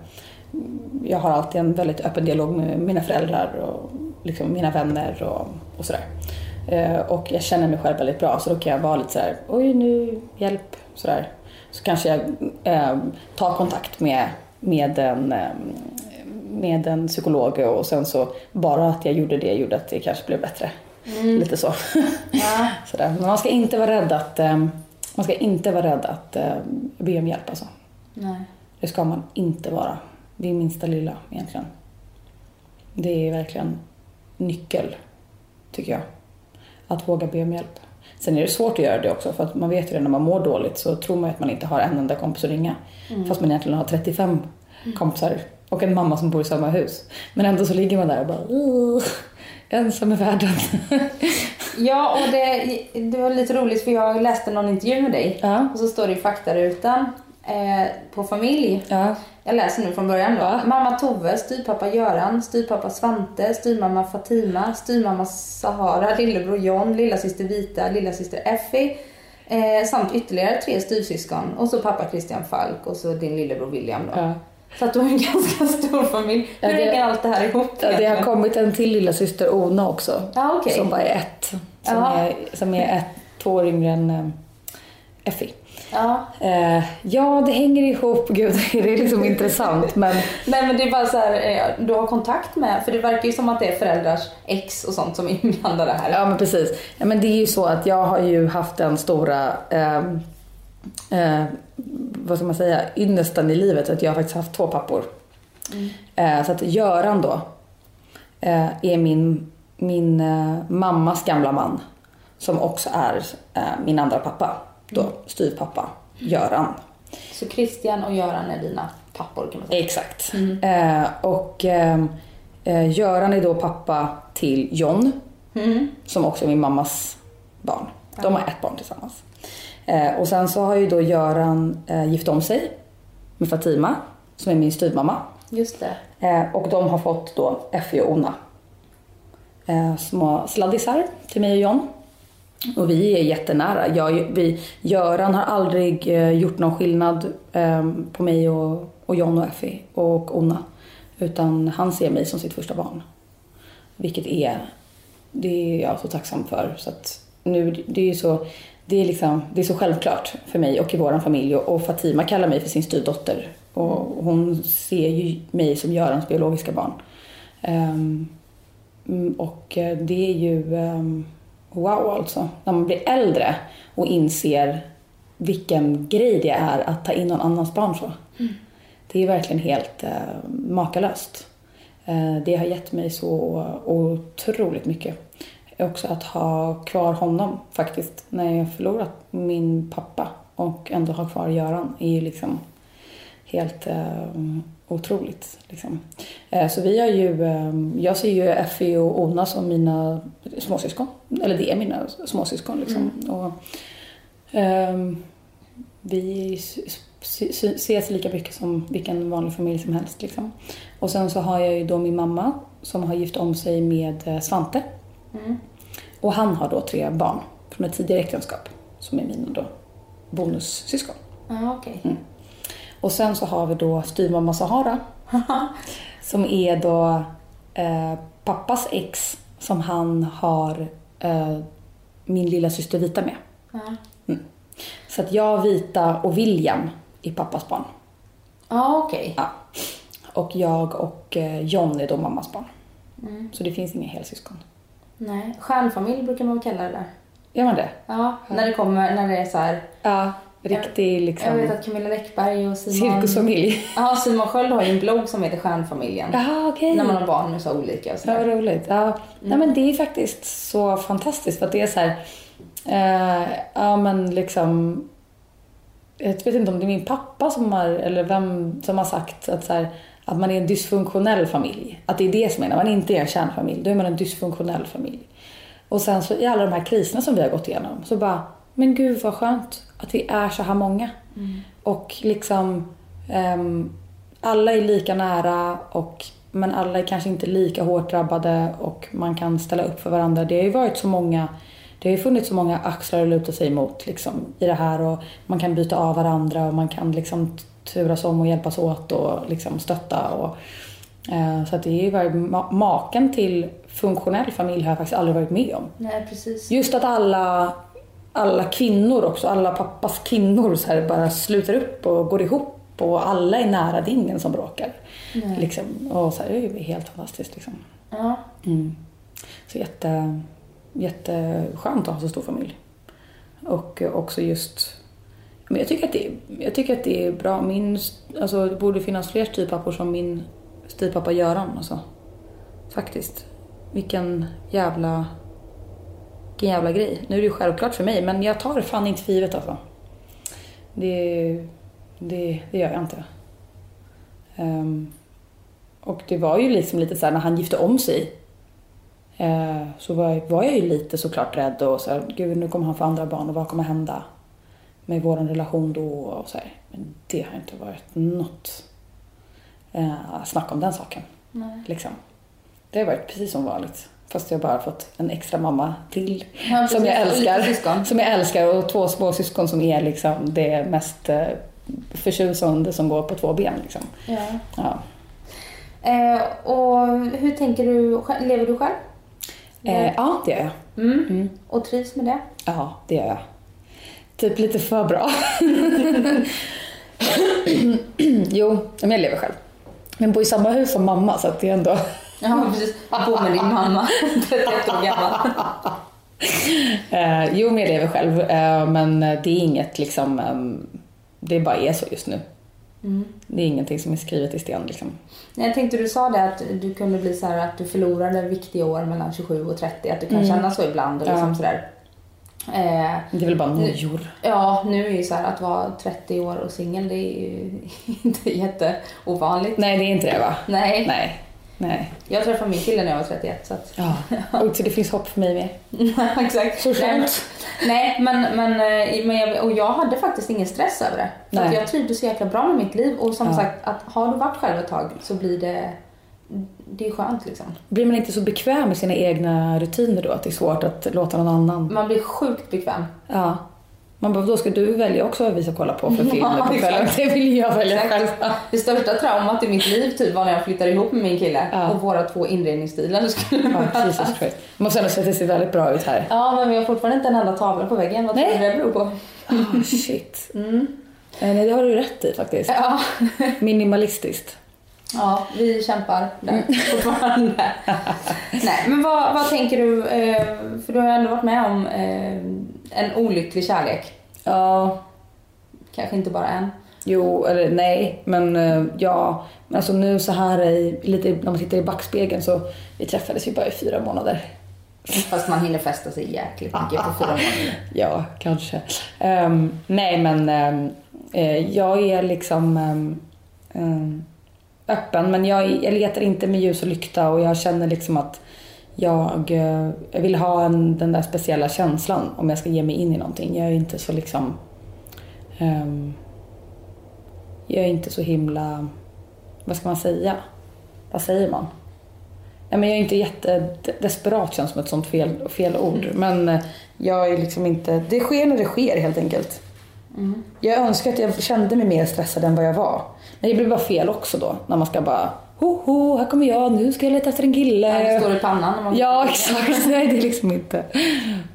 jag har alltid en väldigt öppen dialog med mina föräldrar och liksom mina vänner och, och sådär. Eh, och jag känner mig själv väldigt bra så då kan jag vara lite sådär, oj nu, hjälp, sådär. Så kanske jag eh, tar kontakt med, med en eh, med en psykolog och sen så bara att jag gjorde det gjorde att det kanske blev bättre. Mm. Lite så. Ja. (laughs) Sådär. Men man ska inte vara rädd att, eh, man ska inte vara rädd att eh, be om hjälp alltså. Nej. Det ska man inte vara. Det är minsta lilla egentligen. Det är verkligen nyckel, tycker jag. Att våga be om hjälp. Sen är det svårt att göra det också för att man vet ju det när man mår dåligt så tror man att man inte har en enda kompis att ringa. Mm. Fast man egentligen har 35 mm. kompisar och en mamma som bor i samma hus. Men ändå så ligger man där och bara ensam i världen. (laughs) ja, och det, det var lite roligt för jag läste någon intervju med dig ja. och så står det i faktarutan eh, på familj. Ja. Jag läser nu från början då. Ja. Mamma Tove, styrpappa Göran, styrpappa Svante, styrmamma Fatima, styrmamma Sahara, lillebror John, lillasyster Vita, lillasyster Effie. Eh, samt ytterligare tre styrsyskon och så pappa Christian Falk och så din lillebror William då. Ja. Så att du har en (laughs) ganska stor familj. Hur ja, det, hänger allt det här ihop? Ja, det har kommit en till lillasyster Ona också. Ah, okay. Som bara är ett. Som, är, som är ett, två år yngre än um, Effie. Ja. Eh, ja, det hänger ihop. Gud, (laughs) det är liksom intressant. Men Nej men det är bara så här, eh, du har kontakt med, för det verkar ju som att det är föräldrars ex och sånt som är (laughs) inblandade här. Ja men precis. Ja, men det är ju så att jag har ju haft den stora, eh, eh, vad ska man säga, ynnesten i livet att jag har faktiskt haft två pappor. Eh, så att Göran då eh, är min, min mammas gamla man som också är min andra pappa. Då, styvpappa, Göran. Så Christian och Göran är dina pappor kan man säga. Exakt. Eh, och eh, eh, Göran är då pappa till John, som också är min mammas barn. De har ett barn tillsammans. Eh, och sen så har ju då Göran eh, gift om sig med Fatima, som är min styvmamma. Just det. Eh, och de har fått då Effie och Ona. Eh, små sladdisar till mig och John. Och vi är jättenära. Jag, vi, Göran har aldrig eh, gjort någon skillnad eh, på mig och, och John och Effie och Onna. Utan han ser mig som sitt första barn. Vilket är, det är jag så tacksam för. Så att nu, det är ju så, det är liksom, det är så självklart för mig och i vår familj. Och, Fatima kallar mig för sin styvdotter. Och hon ser ju mig som Görans biologiska barn. Um, och eh, det är ju um, wow alltså. När man blir äldre och inser vilken grej det är att ta in någon annans barn så. Det är verkligen helt eh, makalöst. Eh, det har gett mig så otroligt mycket. Också att ha kvar honom faktiskt när jag förlorat min pappa och ändå ha kvar Göran är ju liksom helt eh, otroligt. Liksom. Eh, så vi har ju, eh, jag ser ju Effie och Ona som mina småsyskon. Eller det är mina småsyskon liksom. Och, ehm, vi ses lika mycket som vilken vanlig familj som helst. Liksom. Och sen så har jag ju då min mamma som har gift om sig med eh, Svante. Och han har då tre barn från ett tidigare äktenskap som är mina då bonussyskon. Ja, okej. Och sen så har vi då styvmamma Sahara. (laughs) som är då eh, pappas ex som han har eh, min lilla syster Vita med. Ja. Så att jag, Vita och William är pappas barn. Ja, okej. Ja. Och jag och eh, John är då mammas barn. Mm. Så det finns inga helsyskon. Nej, stjärnfamilj brukar man kalla det där. Gör man det? Ja, när det kommer, när det är så här. Ja, riktig Jag liksom vet att Camilla Läckberg och Simon... cirkusfamilj. (laughs) Ja, Simon Sköld har ju en blogg som heter Stjärnfamiljen. Jaha, okej. När man har barn med så olika och Ja, vad roligt. Ja. Nej, men det är faktiskt så fantastiskt för att det är så här, eh, ja men liksom, jag vet inte om det är min pappa som har, eller vem som har sagt att, så här, att man är en dysfunktionell familj. Att det är det som är, när man inte är en kärnfamilj, då är man en dysfunktionell familj. Och sen så i alla de här kriserna som vi har gått igenom så bara, men gud vad skönt att vi är så här många. Och liksom, ehm, alla är lika nära och men alla är kanske inte lika hårt drabbade och man kan ställa upp för varandra. Det har ju varit så många det har ju funnits så många axlar att luta sig mot liksom, i det här och man kan byta av varandra och man kan liksom turas om och hjälpas åt och liksom stötta. Och, eh, så att det är ju varit, ma- maken till funktionell familj har jag faktiskt aldrig varit med om. Nej, precis. Just att alla, alla kvinnor också, alla pappas kvinnor så här bara sluter upp och går ihop och alla är nära. Det är ingen som bråkar. Liksom. Och så här, det är helt fantastiskt. Liksom. Ja. Mm. Så jätte, jätteskönt att ha så stor familj. Och också just... Men jag, tycker att det, är- jag tycker att det är bra. Min, alltså, det borde finnas fler styvpappor som min styvpappa Göran. Alltså. Faktiskt. Vilken jävla... Vilken jävla grej. Nu är det ju självklart för mig, men jag tar det fan inte för givet alltså. Det, det, det gör jag inte. Ehm, och det var ju liksom lite så här när han gifte om sig. Eh, så var, var jag ju lite såklart rädd och så här, gud nu kommer han få andra barn och vad kommer hända med vår relation då och så här. Men det har inte varit något eh, snack om den saken. Nej. Liksom. Det har varit precis som vanligt. Fast jag bara har fått en extra mamma till Ja, som jag älskar. Som jag älskar och två små syskon som är liksom det mest eh, förtjusande som går på två ben. Liksom. Ja. Ja. Eh, och hur tänker du? Lever du själv? Eh, ja, det gör jag. Mm. Och trivs med det? Ja, det gör jag. Typ lite för bra. (laughs) jo, men jag lever själv. Men bor i samma hus som mamma så att det är ändå... Ja, precis. Bo med din mamma, (laughs) 31 år gammal. Eh, jo, men jag lever själv. Eh, men det är inget liksom... ehm, det bara är så just nu. Mm. Det är ingenting som är skrivet i sten liksom. Jag tänkte du sa det att du kunde bli så här att du förlorade viktiga år mellan 27 och 30. Att du kan Mm. känna så ibland och Ja. liksom sådär. Eh, Det är väl bara nyår. ja, nu är ju så här att vara 30 år och singel det är ju (laughs) inte jätteovanligt. Nej, det är inte det va? Nej. Nej. Nej. Jag träffade min kille när jag var 31 så att... Ja. Och (laughs) så det finns hopp för mig med. Exakt. Så skönt. Nej, men, men, eh, men jag, och jag hade faktiskt ingen stress över det. För att jag trivdes så jäkla bra med mitt liv och som Ja. sagt att har du varit själv ett tag så blir det det är skönt liksom. Blir man inte så bekväm med sina egna rutiner då? Att det är svårt att låta någon annan... Man blir sjukt bekväm. Ja. Man bara, då ska du välja också vad vi ska kolla på för film (laughs) Ja, på kvällen. exakt. (laughs) Det vill jag välja själv. Det största traumat i mitt liv typ var när jag flyttade ihop med min kille Ja. och våra två inredningsstilar skulle Ja, Jesus Christ. Det måste ändå se att det ser väldigt bra ut här. Ja, men vi har fortfarande inte en enda tavla på väggen. Vad tror du det beror på? Oh, shit. (laughs) Mm. Eh, Nej, det har du rätt i faktiskt. Ja. Minimalistiskt. Ja, vi kämpar där fortfarande. Nej, men vad, vad tänker du? eh, För du har ändå varit med om eh, en olycklig kärlek. Ja, Kanske inte bara en. jo, eller nej, men eh, ja. Men alltså nu så här i, lite när man tittar i backspegeln så vi träffades ju bara i fyra månader. Fast man hinner fästa sig jäkligt mycket på fyra (laughs) månader. Ja, kanske. Ehm, nej, men eh, jag är liksom ehm, öppen, men jag, jag letar inte med ljus och lykta och jag känner liksom att jag, eh, jag vill ha en, den där speciella känslan om jag ska ge mig in i någonting. Jag är inte så liksom... ehm, jag är inte så himla... Vad ska man säga? Vad säger man? Nej, men jag är inte jättedesperat känns som ett sånt fel, fel ord. Men eh, jag är liksom inte... Det sker när det sker helt enkelt. Mm. Jag önskar att jag kände mig mer stressad än vad jag var. Men det blir bara fel också då. När man ska bara... Ho, ho, här kommer jag, nu ska jag leta efter en kille. Ja, det står i pannan. När man Ja, exakt. Nej, det är liksom inte...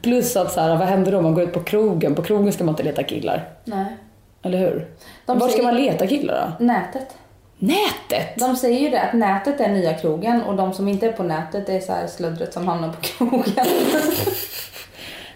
Plus att så här, vad händer då om man går ut på krogen? På krogen ska man inte leta killar. Nej. Eller hur? De Var ska man leta killar då? Nätet. Nätet! De säger ju det att nätet är nya krogen och de som inte är på nätet är så här sluddret som hamnar på krogen. (laughs)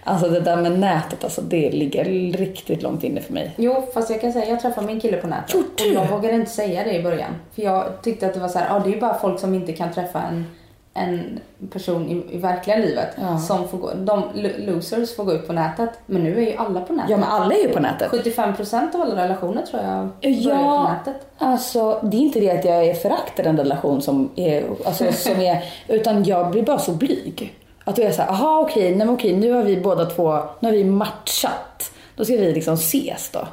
Alltså det där med nätet, alltså det ligger riktigt långt inne för mig. Jo, fast jag kan säga jag träffade min kille på nätet. Gjorde Och jag du? vågade inte säga det i början. För jag tyckte att det var så här, ja det är ju bara folk som inte kan träffa en, en person i, i verkliga livet Ja. som får gå, de lo- losers får gå ut på nätet. Men nu är ju alla på nätet. Ja, men alla är ju på nätet. 75% av alla relationer tror jag Ja. börjar på nätet. Alltså, det är inte det att jag är föraktar en relation som är, alltså, som är, utan jag blir bara så blyg. Att då är jag såhär, aha okej, nej men okej, nu har vi båda två, nu har vi matchat. Då ska vi liksom ses då.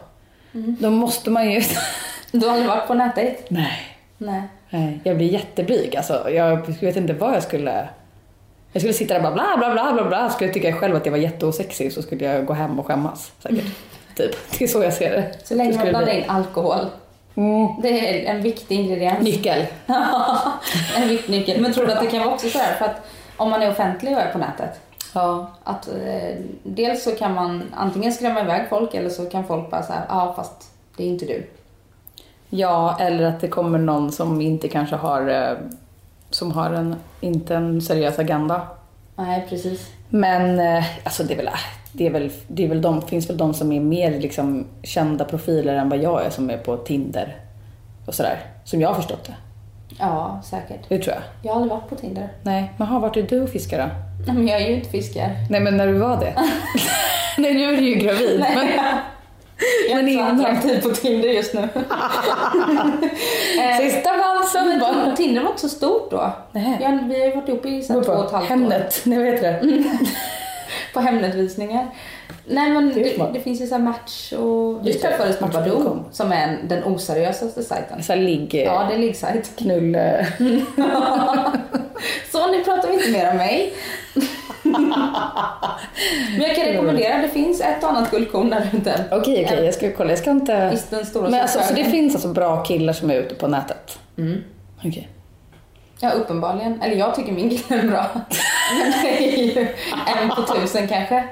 Då måste man ju, (laughs) Du har aldrig varit på nätdejt? nej, Nej. nej, jag blir jätteblyg. Alltså, jag vet inte vad jag skulle, jag skulle sitta där och bara bla bla bla bla bla. Skulle tycka själv att jag var jätteosexig så skulle jag gå hem och skämmas säkert. (laughs) Typ, det är så jag ser det. Så länge man blandar in alkohol. Mm. Det är en viktig ingrediens. Nyckel. (laughs) en viktig nyckel. Men tror du att det kan vara också sådär för att om man är offentlig och är på nätet Ja. att eh, dels så kan man antingen skrämma iväg folk eller så kan folk bara säga ja fast det är inte du. Ja, eller att det kommer någon som inte kanske har, eh, som har en, inte en seriös agenda. Nej precis. Men eh, alltså det är väl, det är väl, det är väl de, finns väl de som är mer liksom kända profiler än vad jag är som är på Tinder och sådär. Som jag har förstått det. Ja säkert. Det tror jag. Jag har aldrig varit på Tinder. Nej, men har vart är du och fiskar då? Nej men jag är ju inte fiskare. Nej men när du var det? (laughs) Nej nu är du ju gravid. Nej, Men, jag är men inte så attraktiv på Tinder just nu. (laughs) Sista valsen bara. Tinder var inte så stort då. Nej. Ja, vi har ju varit ihop i så två och ett halvt år. Hemnet, vad heter det? (laughs) På Hemnetvisningar. Nej men Det det, finns ju så match och vi träffades på. Badoo som är en, den oseriösaste sajten. Så ligg, Ja, det är liggsajt. knull... eh, (laughs) Så nu pratar vi inte mer om mig. Men jag kan rekommendera, det finns ett och annat guldkorn där ute. Okej, okej, jag ska kolla. Jag ska inte... Den stora Men alltså, så det finns alltså bra killar som är ute på nätet? Mm. Okej. Ja, uppenbarligen. Eller jag tycker min kille är bra. Men det är ju en på tusen kanske.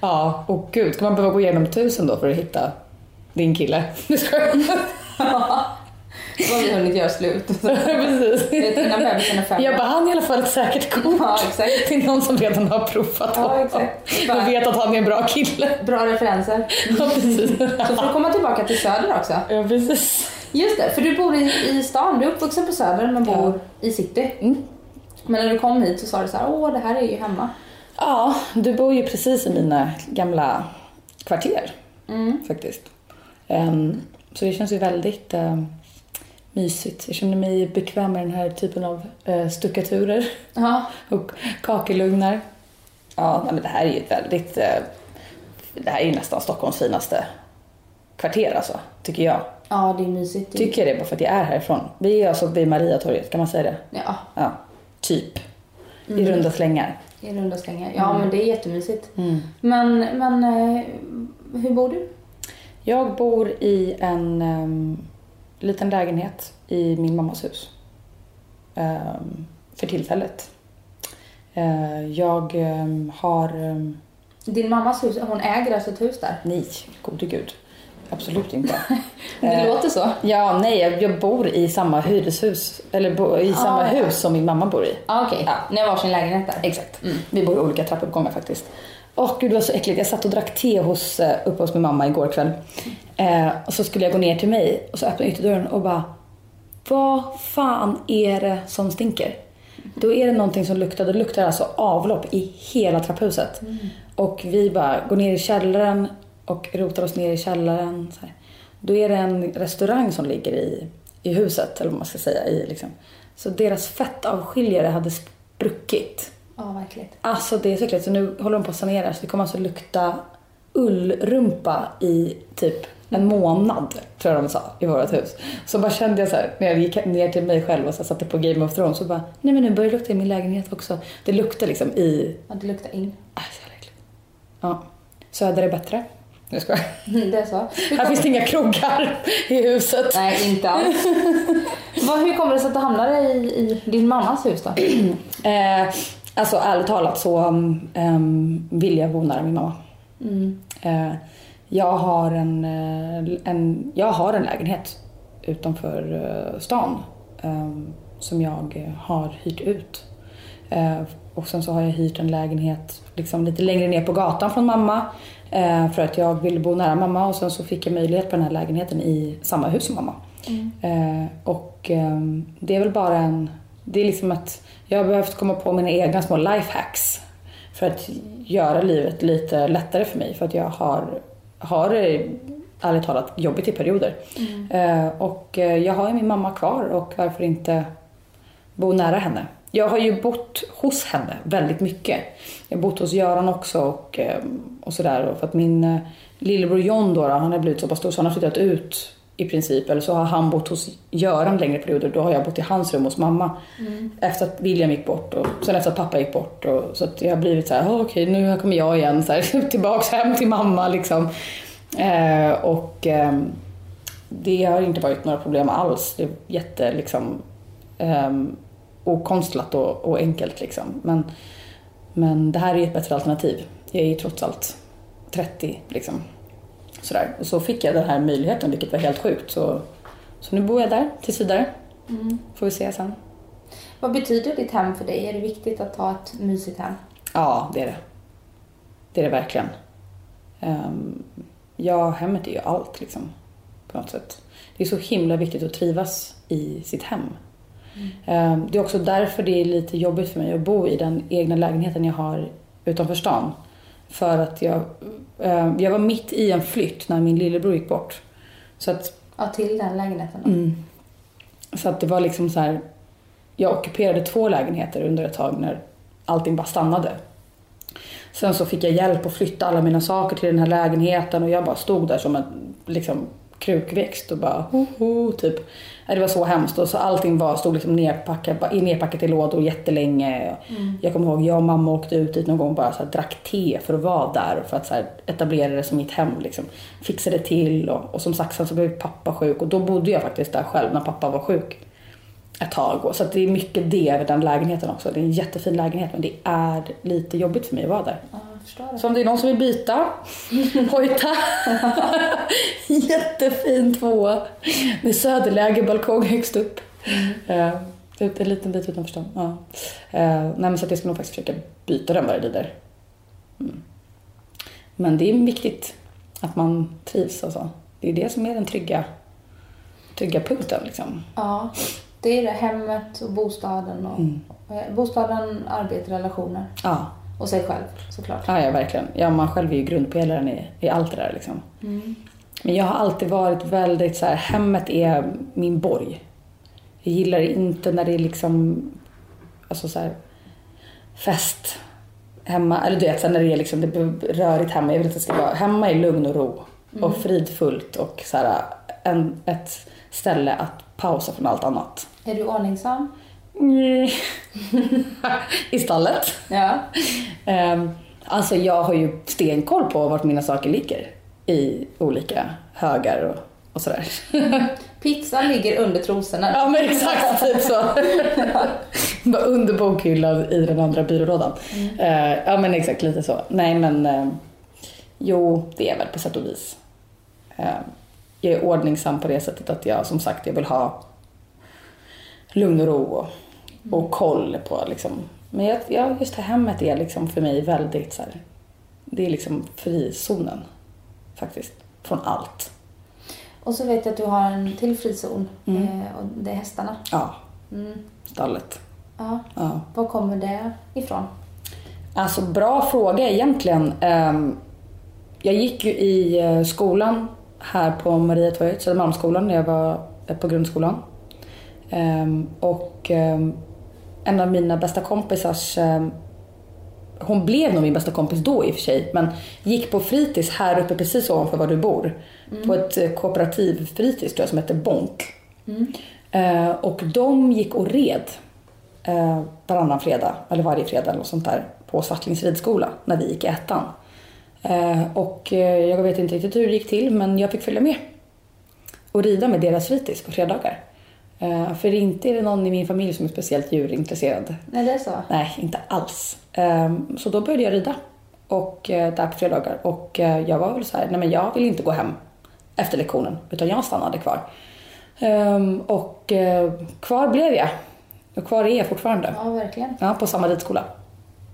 Ja, och gud, ska man behöva gå igenom tusen då för att hitta din kille? Jag. Då har vi hunnit göra slut. (laughs) Precis. Innan bebisen är fem. Jag bara, han är i alla fall ett säkert kort Ja, exakt. till någon som redan har provat Ja, honom. exakt. Och vet att han är en bra kille. Bra referenser. Ja, precis. Så får du komma tillbaka till Söder också. Ja, precis. Just det, för du bor i, i stan. Du är uppvuxen på Söder men bor i city. Mm. Men när du kom hit så sa du så här, åh det här är ju hemma. Ja, du bor ju precis i mina gamla kvarter Mm. faktiskt. Ehm, så det känns ju väldigt ehm, mysigt. Jag känner mig bekväm med den här typen av uh, stuckaturer Ja, (laughs) och kakelugnar. Ja, men det här är ju ett väldigt... eh, det här är ju nästan Stockholms finaste kvarter alltså, tycker jag. ja det är mysigt. Tycker jag det bara för att jag är härifrån. Vi är alltså vid Mariatorget, kan man säga det? Ja, Ja, typ. Mm. I runda slängar. i runda slängar. Ja men det är jättemysigt. Mm. Men, men eh, hur bor du? Jag bor i en ehm, liten lägenhet i min mammas hus. Ehm, för tillfället. Eh, jag ehm, har... Um, Din mammas hus, hon äger alltså ett hus där? nej, gode gud. Absolut inte. (laughs) Det Eh, låter så. Ja, nej, jag, bor i samma hyreshus. Eller bo, i samma Ah, hus som min mamma bor i. Ah, Okej, Ja. ni har varsin lägenhet där? Exakt. Vi bor i olika trappuppgångar faktiskt. Åh gud det var så äckligt. Jag satt och drack te hos, eh, uppe hos min mamma igår kväll. Eh, och så skulle jag gå ner till mig och så öppnade jag ytterdörren och bara Vad fan är det som stinker? Då är det någonting som luktar. Det luktar alltså avlopp i hela trapphuset. Och vi bara går ner i källaren och rotar oss ner i källaren. Så här. Då är det en restaurang som ligger i, i huset, eller vad man ska säga. I, liksom. Så deras fettavskiljare hade spruckit. Ja, verkligen. Alltså det är så äckligt. Så nu håller de på att sanera. Så det kommer alltså lukta ullrumpa i typ en månad, tror jag de sa, i vårt hus. Så bara kände jag så här, när jag gick ner till mig själv och så satte på Game of Thrones så bara, nej men nu börjar det lukta i min lägenhet också. Det luktar liksom i, Ja, det luktar in. så jävla äckligt. Ja. Söder är bättre. Jag skojar. (laughs) Det är så. Här finns det inga krogar i huset. Nej, inte alls. (laughs) Hur kommer det sig att du hamnade i, i din mammas hus då? (clears throat) Eh, alltså ärligt talat så um, vill jag bo nära min mamma. Mm. Eh, jag, har en, eh, en, jag har en lägenhet utanför eh, stan eh, som jag har hyrt ut. Eh, och sen så har jag hyrt en lägenhet liksom lite längre ner på gatan från mamma för att jag ville bo nära mamma och sen så fick jag möjlighet på den här lägenheten i samma hus som mamma. Eh, och eh, det är väl bara en... Det är liksom att jag har behövt komma på mina egna små lifehacks för att göra livet lite lättare för mig. För att jag har, har ärligt talat jobbigt i perioder. Eh, och eh, jag har ju min mamma kvar och varför inte bo nära henne. Jag har ju bott hos henne väldigt mycket. Jag har bott hos Göran också och, eh, och sådär. Och För att min eh, lillebror John då, han har blivit så pass stor så han har flyttat ut i princip. Eller så har han bott hos Göran längre perioder. Då har jag bott i hans rum hos mamma. Efter att William gick bort och sen efter att pappa gick bort. Och, så att jag har blivit så här, "Ah, okej nu kommer jag igen. Så här, (laughs) tillbaks hem till mamma liksom. Eh, och ehm, det har inte varit några problem alls. Det är jätte liksom um, okonstlat och, och enkelt liksom. Men, men det här är ett bättre alternativ. Jag är ju trots allt 30 liksom. Sådär. Och så fick jag den här möjligheten vilket var helt sjukt. Så, så nu bor jag där tills vidare. Får vi se sen. Vad betyder ditt hem för dig? Är det viktigt att ha ett mysigt hem? Ja, det är det. Det är det verkligen. Um, ja, hemmet är ju allt liksom. På något sätt. Det är så himla viktigt att trivas i sitt hem. Ehm, Det är också därför det är lite jobbigt för mig att bo i den egna lägenheten jag har utanför stan. För att jag, ehm, jag var mitt i en flytt när min lillebror gick bort. Så att, Ja, till den lägenheten då? mm, så att det var liksom så här. Jag ockuperade två lägenheter under ett tag när allting bara stannade. Sen så fick jag hjälp att flytta alla mina saker till den här lägenheten och jag bara stod där som en liksom, krukväxt och bara ho, ho, typ. Det var så hemskt och så allting var, stod liksom nerpackat, nerpackat i lådor jättelänge. Jag kommer ihåg, jag och mamma åkte ut dit någon gång och bara så här, drack te för att vara där för att så här, etablera det som mitt hem. Liksom. Fixade till och, och som sagt sen så blev pappa sjuk och då bodde jag faktiskt där själv när pappa var sjuk. ett tag. Och, så det är mycket det över den lägenheten också. Det är en jättefin lägenhet men det är lite jobbigt för mig att vara där. Det. Så om det är någon som vill byta, (laughs) hojta. Jättefin tvåa med söderläge, balkong högst upp. Mm. Uh, ut en liten bit utanför stan. Ja. Uh, nej men så att jag ska nog faktiskt försöka byta den vad det lider. Mm. Men det är viktigt att man trivs och så. Det är det som är den trygga, trygga punkten liksom. Ja, det är det. Hemmet och bostaden. Och, Mm. eh, Bostaden, arbete, relationer. Ja. Och sig själv såklart. Ja, ja, verkligen. Ja, man själv är ju grundpelaren i, i allt det där liksom. Men jag har alltid varit väldigt så här, hemmet är min borg. Jag gillar inte när det är liksom, alltså så här, fest hemma. Eller du vet, så här, när det är liksom, det blir rörigt hemma. Jag vill att det ska vara, hemma i lugn och ro. Och fridfullt och så här, en, ett ställe att pausa från allt annat. Är du ordningsam? Mm. (laughs) I stallet. Ja. Um, alltså jag har ju stenkoll på vart mina saker ligger. I olika högar och, och sådär. (laughs) Pizzan ligger under trosorna. ja men exakt, typ så. (laughs) Bara under bokhyllan i den andra byrålådan. Eh, ja men exakt, lite så. Nej men eh, jo, det är väl på sätt och vis. Eh, jag är ordningsam på det sättet att jag som sagt jag vill ha lugn och ro och, och koll på liksom. Men jag, ja, just det hemmet är liksom för mig väldigt så här, det är liksom frizonen faktiskt. Från allt. Och så vet jag att du har en till frizon. Mm. Eh, och det är hästarna. Ja, Mm. stallet. Ja. Ja. Var kommer det ifrån? Alltså bra fråga egentligen. Ehm, Jag gick ju i eh, skolan här på Mariatorget, Södermalmsskolan, när jag var eh, på grundskolan. Ehm, Och ehm, en av mina bästa kompisars, ehm, hon blev nog min bästa kompis då i och för sig, men gick på fritids här uppe precis ovanför var du bor. På ett eh, kooperativ fritids tror jag som heter Bonk. Eh, Och de gick och red eh, varannan fredag, eller varje fredag eller sånt där, på Svartlings ridskola när vi gick i ettan. Eh, och eh, jag vet inte riktigt hur det gick till, men jag fick följa med och rida med deras fritids på fredagar. Eh, för inte är det någon i min familj som är speciellt djurintresserad. Nej, det är så. Nej, inte alls. Eh, så då började jag rida och, eh, där på fredagar. Och eh, jag var väl så här, nej men jag vill inte gå hem efter lektionen, utan jag stannade kvar. Ehm, och kvar blev jag. Och kvar är jag fortfarande. Ja, verkligen. Ja, på samma ridskola.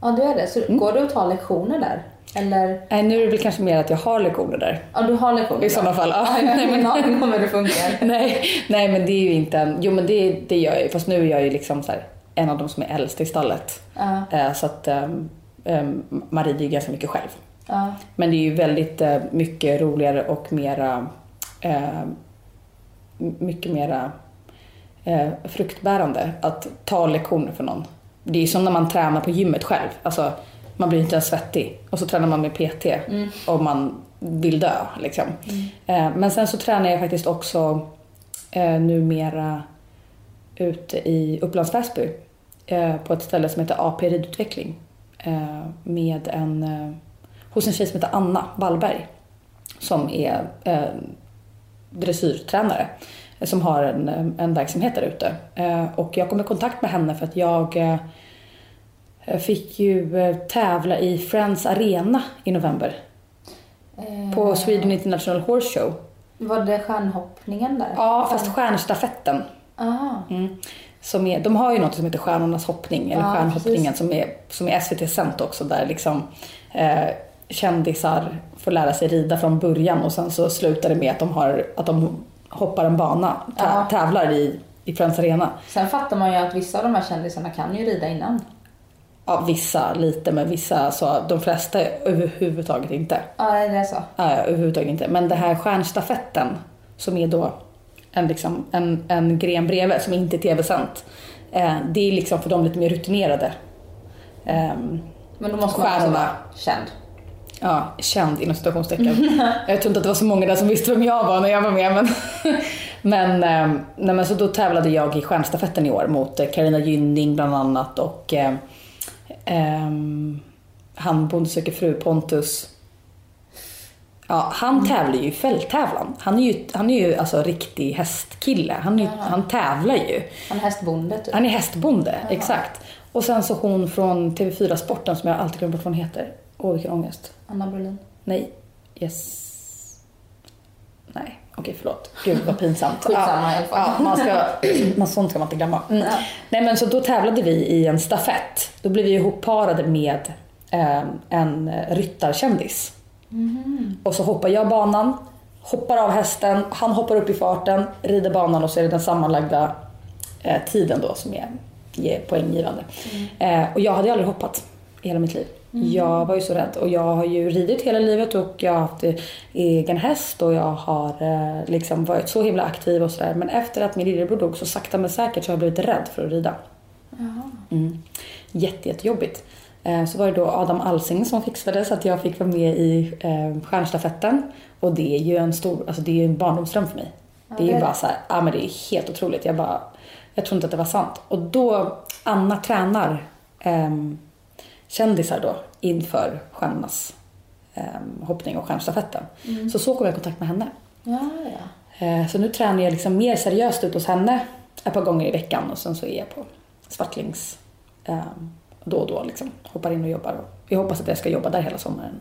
Ja, du är det. Så Mm. går du att ta lektioner där? Eller? Nej, nu är det väl kanske mer att jag har lektioner där. Ja, du har lektioner I sådana fall, ja. Ja, jag har ingen aning om hur det funkar. (laughs) nej, nej, men det är ju inte en... Jo, men det, det gör jag ju. Fast nu är jag ju liksom så här, en av de som är äldst i stallet. Eh, så att um, man rider ju ganska mycket själv. ja. Men det är ju väldigt eh, mycket roligare och mera... eh, m- mycket mera eh, fruktbärande att ta lektioner för någon. Det är ju som när man tränar på gymmet själv. Alltså, man blir inte ens svettig och så tränar man med PT och man vill dö. Liksom. Eh, men sen så tränar jag faktiskt också eh, numera ute i Upplands Väsby eh, på ett ställe som heter AP Ridutveckling eh, med en, eh, hos en tjej som heter Anna Wallberg som är eh, dressyrtränare eh, som har en, en verksamhet där ute. Och jag kom i kontakt med henne för att jag eh, fick ju eh, tävla i Friends Arena i november Eh, på Sweden International Horse Show. Var det stjärnhoppningen där? Ja, fast stjärnstafetten. Aha. Mm. Som är, de har ju något som heter Stjärnornas hoppning, eller Ja, Stjärnhoppningen som är, som är SVT-sänt också där liksom eh, kändisar får lära sig rida från början och sen så slutar det med att de, har, att de hoppar en bana, tä, Ja. tävlar i, i Friends Arena. Sen fattar man ju att vissa av de här kändisarna kan ju rida innan. Ja, vissa lite men vissa så, de flesta överhuvudtaget inte. Ja, det är så. Ja, överhuvudtaget inte. Men det här stjärnstafetten som är då en, liksom, en, en gren bredvid som inte är tv-sänt. Eh, det är liksom för de lite mer rutinerade. Ehm, Men då måste man Stjärnorna. vara känd. ja, känd inom situationstecken. (laughs) jag tror inte att det var så många där som visste vem jag var när jag var med. Men, (laughs) men, ehm, nej, men så då tävlade jag i stjärnstafetten i år mot eh, Carina Gynning bland annat och ehm, han Bonde söker fru Pontus. Ja, han tävlar ju i fälttävlan. Han är ju, han är ju alltså riktig hästkille. Han, är, han tävlar ju. Han är hästbonde typ. Han är hästbonde, exakt. Och sen så hon från TV4 Sporten som jag alltid glömmer bort vad hon heter. Åh, vilken ångest. Anna Brolin. Nej. Yes. Nej, okej förlåt. Gud vad pinsamt. (laughs) Skitsamma i alla fall. Ja, man ska, (clears throat) man, sånt ska man inte glömma. Mm. Nej men så då tävlade vi i en stafett. Då blev vi ihopparade med eh, en ryttarkändis. Och så hoppar jag banan, hoppar av hästen, han hoppar upp i farten, rider banan och så är det den sammanlagda eh, tiden då som är, är poänggivande. Eh, och jag hade aldrig hoppat i hela mitt liv. Jag var ju så rädd och jag har ju ridit hela livet och jag har haft eh, egen häst och jag har eh, liksom varit så himla aktiv och sådär. Men efter att min lillebror dog så sakta men säkert så har jag blivit rädd för att rida. Mm. Jätte, jättejobbigt. Eh, Så var det då Adam Alsing som fixade så att jag fick vara med i stjärnstafetten. Och det är ju en stor, alltså det är ju en barndomsdröm för mig. det är ju bara så här, ja men det är helt otroligt. Jag bara, jag tror inte att det var sant. Och då, Anna tränar ehm, kändisar då inför stjärnornas ehm, hoppning och stjärnstafetten. Så så kom jag i kontakt med henne. Ja, ja. Eh, Så nu tränar jag liksom mer seriöst ut hos henne ett par gånger i veckan och sen så är jag på Svartlings eh, då och då liksom. Hoppar in och jobbar. Och jag hoppas att jag ska jobba där hela sommaren.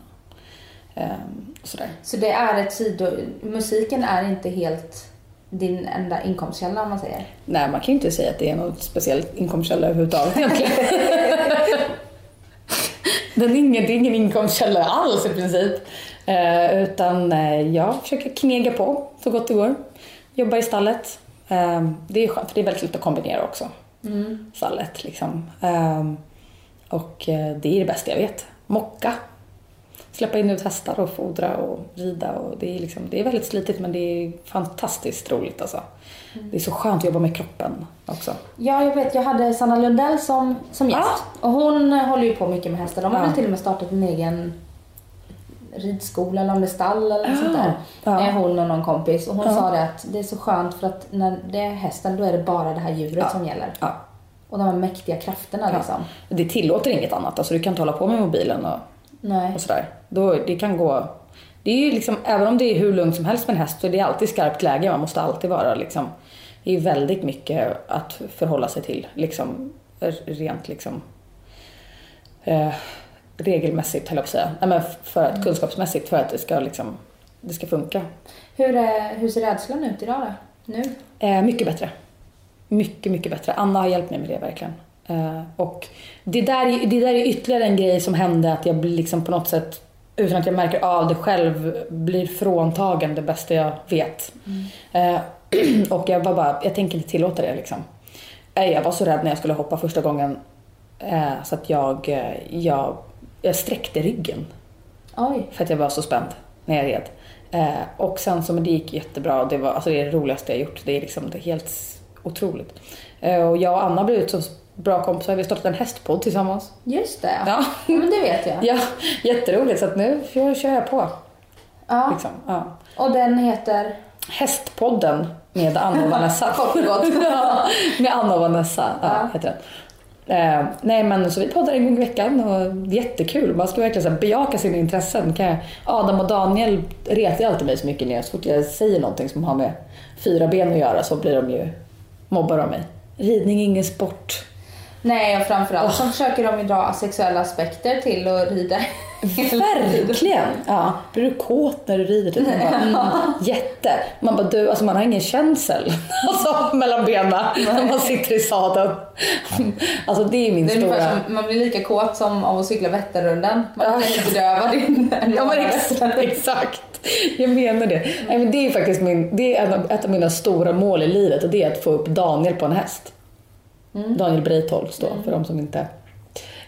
Eh, och sådär. Så det är ett sido... Musiken är inte helt din enda inkomstkälla om man säger. Nej, man kan ju inte säga att det är någon speciell inkomstkälla överhuvudtaget (laughs) egentligen. Den är ingen, det är ingen inkomstkälla alls i princip. Eh, utan eh, jag försöker knega på så gott det går. Jobbar i stallet. Eh, det är skönt för det är väldigt lätt att kombinera också. Stallet liksom. Eh, och eh, det är det bästa jag vet. Mocka. Släppa in ut hästar och fodra och rida. Och det, är liksom, det är väldigt slitigt men det är fantastiskt roligt alltså. Det är så skönt att jobba med kroppen också. Ja, jag vet. Jag hade Sanna Lundell som, som gäst. Och hon eh, håller ju på mycket med hästar. De har Ja. väl till och med startat en egen ridskola eller om det är stall eller något Ja. sånt där. Ja. Hon och någon kompis. Och hon sa det att det är så skönt för att när det är hästen då är det bara det här djuret som gäller. Och de här mäktiga krafterna Ja. liksom. Det tillåter inget annat. Alltså, du kan inte hålla på med mobilen och, och sådär. Då, det kan gå... Det är ju liksom, även om det är hur lugnt som helst med en häst så är det alltid skarpt läge. Man måste alltid vara liksom... Det är väldigt mycket att förhålla sig till. Liksom, rent liksom... Eh, regelmässigt höll jag på att säga. Nej, men för att, kunskapsmässigt för att det ska liksom... Det ska funka. Hur, är, hur ser rädslan ut idag då? Nu? Eh, mycket bättre. Mycket, mycket bättre. Anna har hjälpt mig med det verkligen. Eh, och det där, det där är ytterligare en grej som hände att jag liksom på något sätt utan att jag märker av det själv blir fråntagen det bästa jag vet. Eh, (clears throat) och jag var bara, jag tänker inte tillåta det liksom. Eh, Jag var så rädd när jag skulle hoppa första gången eh, så att jag, eh, jag, jag sträckte ryggen Oj. för att jag var så spänd när jag red. Eh, och sen så, men det gick jättebra. Det, var, alltså det är det roligaste jag gjort. Det är liksom det är helt otroligt. Eh, och jag och Anna blev så bra kompisar. Vi har startat en hästpodd tillsammans. Just det. Ja. Men det vet jag. ja, jätteroligt. Så att nu kör jag på. Ja. Liksom. Ja. Och den heter? Hästpodden med Anna och Vanessa. (laughs) Kort och gott. ja, med Anna och Vanessa ja, heter den. Eh, nej men så vi poddar en gång i veckan och jättekul. Man ska verkligen så bejaka sina intressen. Kan jag, Adam och Daniel retar alltid mig så mycket när jag, så fort jag säger någonting som har med fyra ben att göra så blir de ju mobbar de mig. Ridning är ingen sport. Nej, och framförallt så försöker de ju dra sexuella aspekter till att rida. Verkligen! Ja. Blir du kåt när du rider? Typ? Man bara, mm, (laughs) jätte. Man bara, du, alltså man har ingen känsel (laughs) alltså, mellan benen när man sitter i sadeln. Alltså det är min Det är stora... som, man blir lika kåt som av att cykla Vätternrundan. Man kan inte bedöva din (laughs) Ja men ex- exakt. Jag menar det. Nej, men det är faktiskt min, det är ett av mina stora mål i livet och det är att få upp Daniel på en häst. Daniel Breitholtz då, för de som inte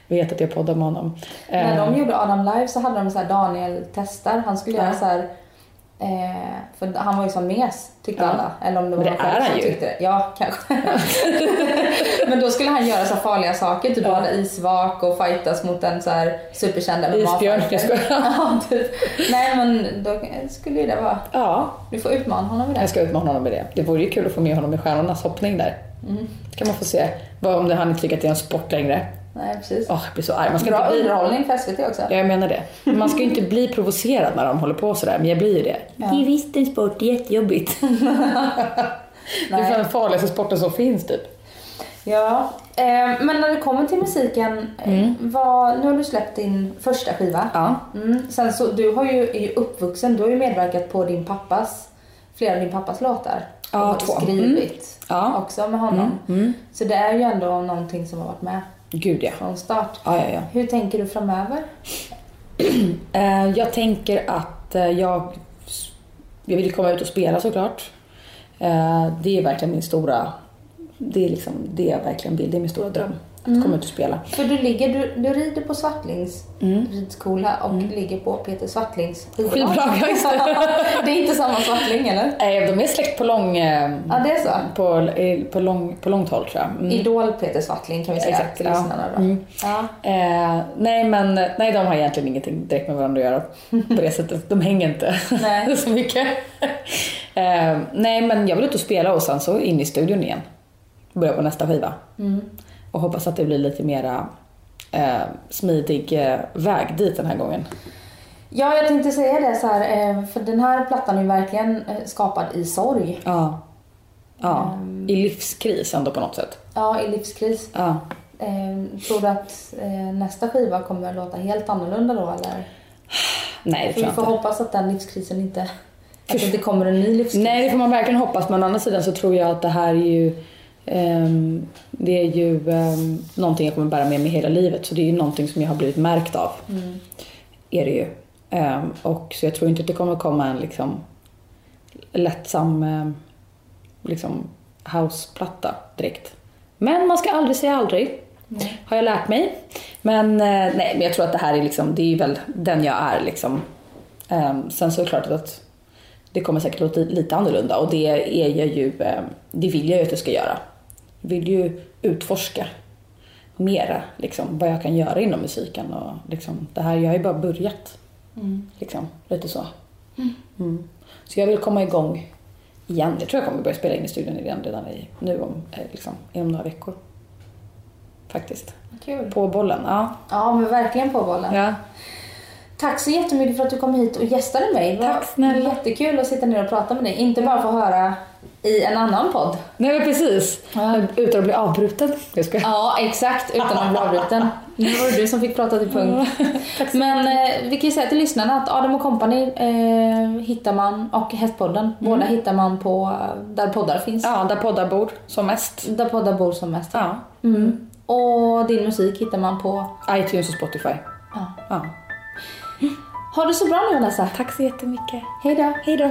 vet att jag poddar med honom. När Eh, de gjorde Adam live så hade de så här Daniel testar. Han skulle göra så här. Eh, för han var ju som mes tyckte Ja. alla. Eller om det var det är han ju. tyckte det. Ja, kanske. (laughs) Men då skulle han göra så farliga saker. Typ Ja. vara isvak och fightas mot en så här superkänd Isbjörn, jag skojar. (laughs) ja, typ. Nej men då skulle ju det vara. Ja, Du får utmana honom med det. jag ska utmana honom med det. Det vore ju kul att få med honom i Stjärnornas hoppning där. kan man få se vad, om det han inte tycker att det är en sport längre. Nej, precis. Åh, jag blir så arg. Man ska Bra bli... underhållning för SVT också. Ja, jag menar det. Man ska ju inte bli provocerad när de håller på sådär, men jag blir ju det. Ja. Det är visst en sport, det är jättejobbigt. (laughs) det är fan den farligaste sporten som finns typ. Ja, eh, men när det kommer till musiken, eh, vad, nu har du släppt din första skiva. Ja. Mm. Sen så, du har ju, är ju uppvuxen, du har ju medverkat på din pappas, flera av din pappas låtar. Ja, och två. skrivit Ja. också med honom. Mm. Så det är ju ändå någonting som har varit med Gud ja. från start. Ja, ja, ja. Hur tänker du framöver? (clears throat) Eh, jag tänker att eh, jag, jag vill komma ut och spela såklart. Eh, det är verkligen min stora, det är liksom det jag verkligen vill, det är min stora dröm. Att komma ut och spela. För du, ligger, du, du rider på Svartlings ridskola och ligger på Peter Svartlings Skivbolag, (laughs) det. är inte samma Svartling eller? Eh, de är släkt på lång, eh, Ja, det är så. på, på, lång, på långt håll tror jag. Mm. Idol Peter Svartling kan vi säga Exakt, till ja. lyssnarna då. Mm. Ja. Eh, nej men nej, de har egentligen ingenting direkt med varandra att göra på det (laughs) sättet. De hänger inte Nej. (laughs) så mycket. eh, nej men jag vill ut och spela och sen så in i studion igen. Börja på nästa skiva. Mm. Och hoppas att det blir lite mera eh, smidig eh, väg dit den här gången. ja, jag tänkte säga det så här, eh, för den här plattan är ju verkligen eh, skapad i sorg. Ja. Ja, Ehm. i livskris ändå på något sätt. Ja, i livskris. Ja. Eh, tror du att eh, nästa skiva kommer att låta helt annorlunda då eller? Nej, det tror vi jag får inte. hoppas att den livskrisen inte, att det inte kommer en ny livskris. Nej, det får man verkligen hoppas. Men å andra sidan så tror jag att det här är ju ehm, det är ju um, någonting jag kommer bära med mig hela livet. Så det är ju någonting som jag har blivit märkt av. Mm. Är det ju. Ehm, och så jag tror inte att det kommer komma en liksom lättsam um, liksom houseplatta direkt. Men man ska aldrig säga aldrig. Nej. Har jag lärt mig. Men eh, nej, men jag tror att det här är liksom, det är väl den jag är liksom. Ehm, sen så är det klart att det kommer säkert låta lite annorlunda och det är jag ju, eh, det vill jag ju att jag ska göra. Vill ju utforska mera liksom vad jag kan göra inom musiken och liksom det här, jag har ju bara börjat. Mm. Liksom, lite så. Mm. Så jag vill komma igång igen. Jag tror jag kommer börja spela in i studion igen redan i, nu om, eh, liksom, inom några veckor. Faktiskt. Kul. På bollen, ja. Ja, men verkligen på bollen. ja. Tack så jättemycket för att du kom hit och gästade mig. Det var jättekul att sitta ner och prata med dig. Inte bara få höra i en annan podd. Nej men precis. Ja. Utan att bli avbruten. Jag ska. Ja, exakt. Utan att bli avbruten. (laughs) Nu var det du som fick prata till punkt. Men eh, vi kan ju säga till lyssnarna att Adam och Company eh, hittar man och Hästpodden. Båda hittar man på eh, där poddar finns. Ja, där poddar bor som mest. Där poddar bor som mest. Ja. Mm. Och din musik hittar man på... iTunes och Spotify. Ja. Ja. Ha det så bra nu Vanessa. Tack så jättemycket. Hej då. Hej då.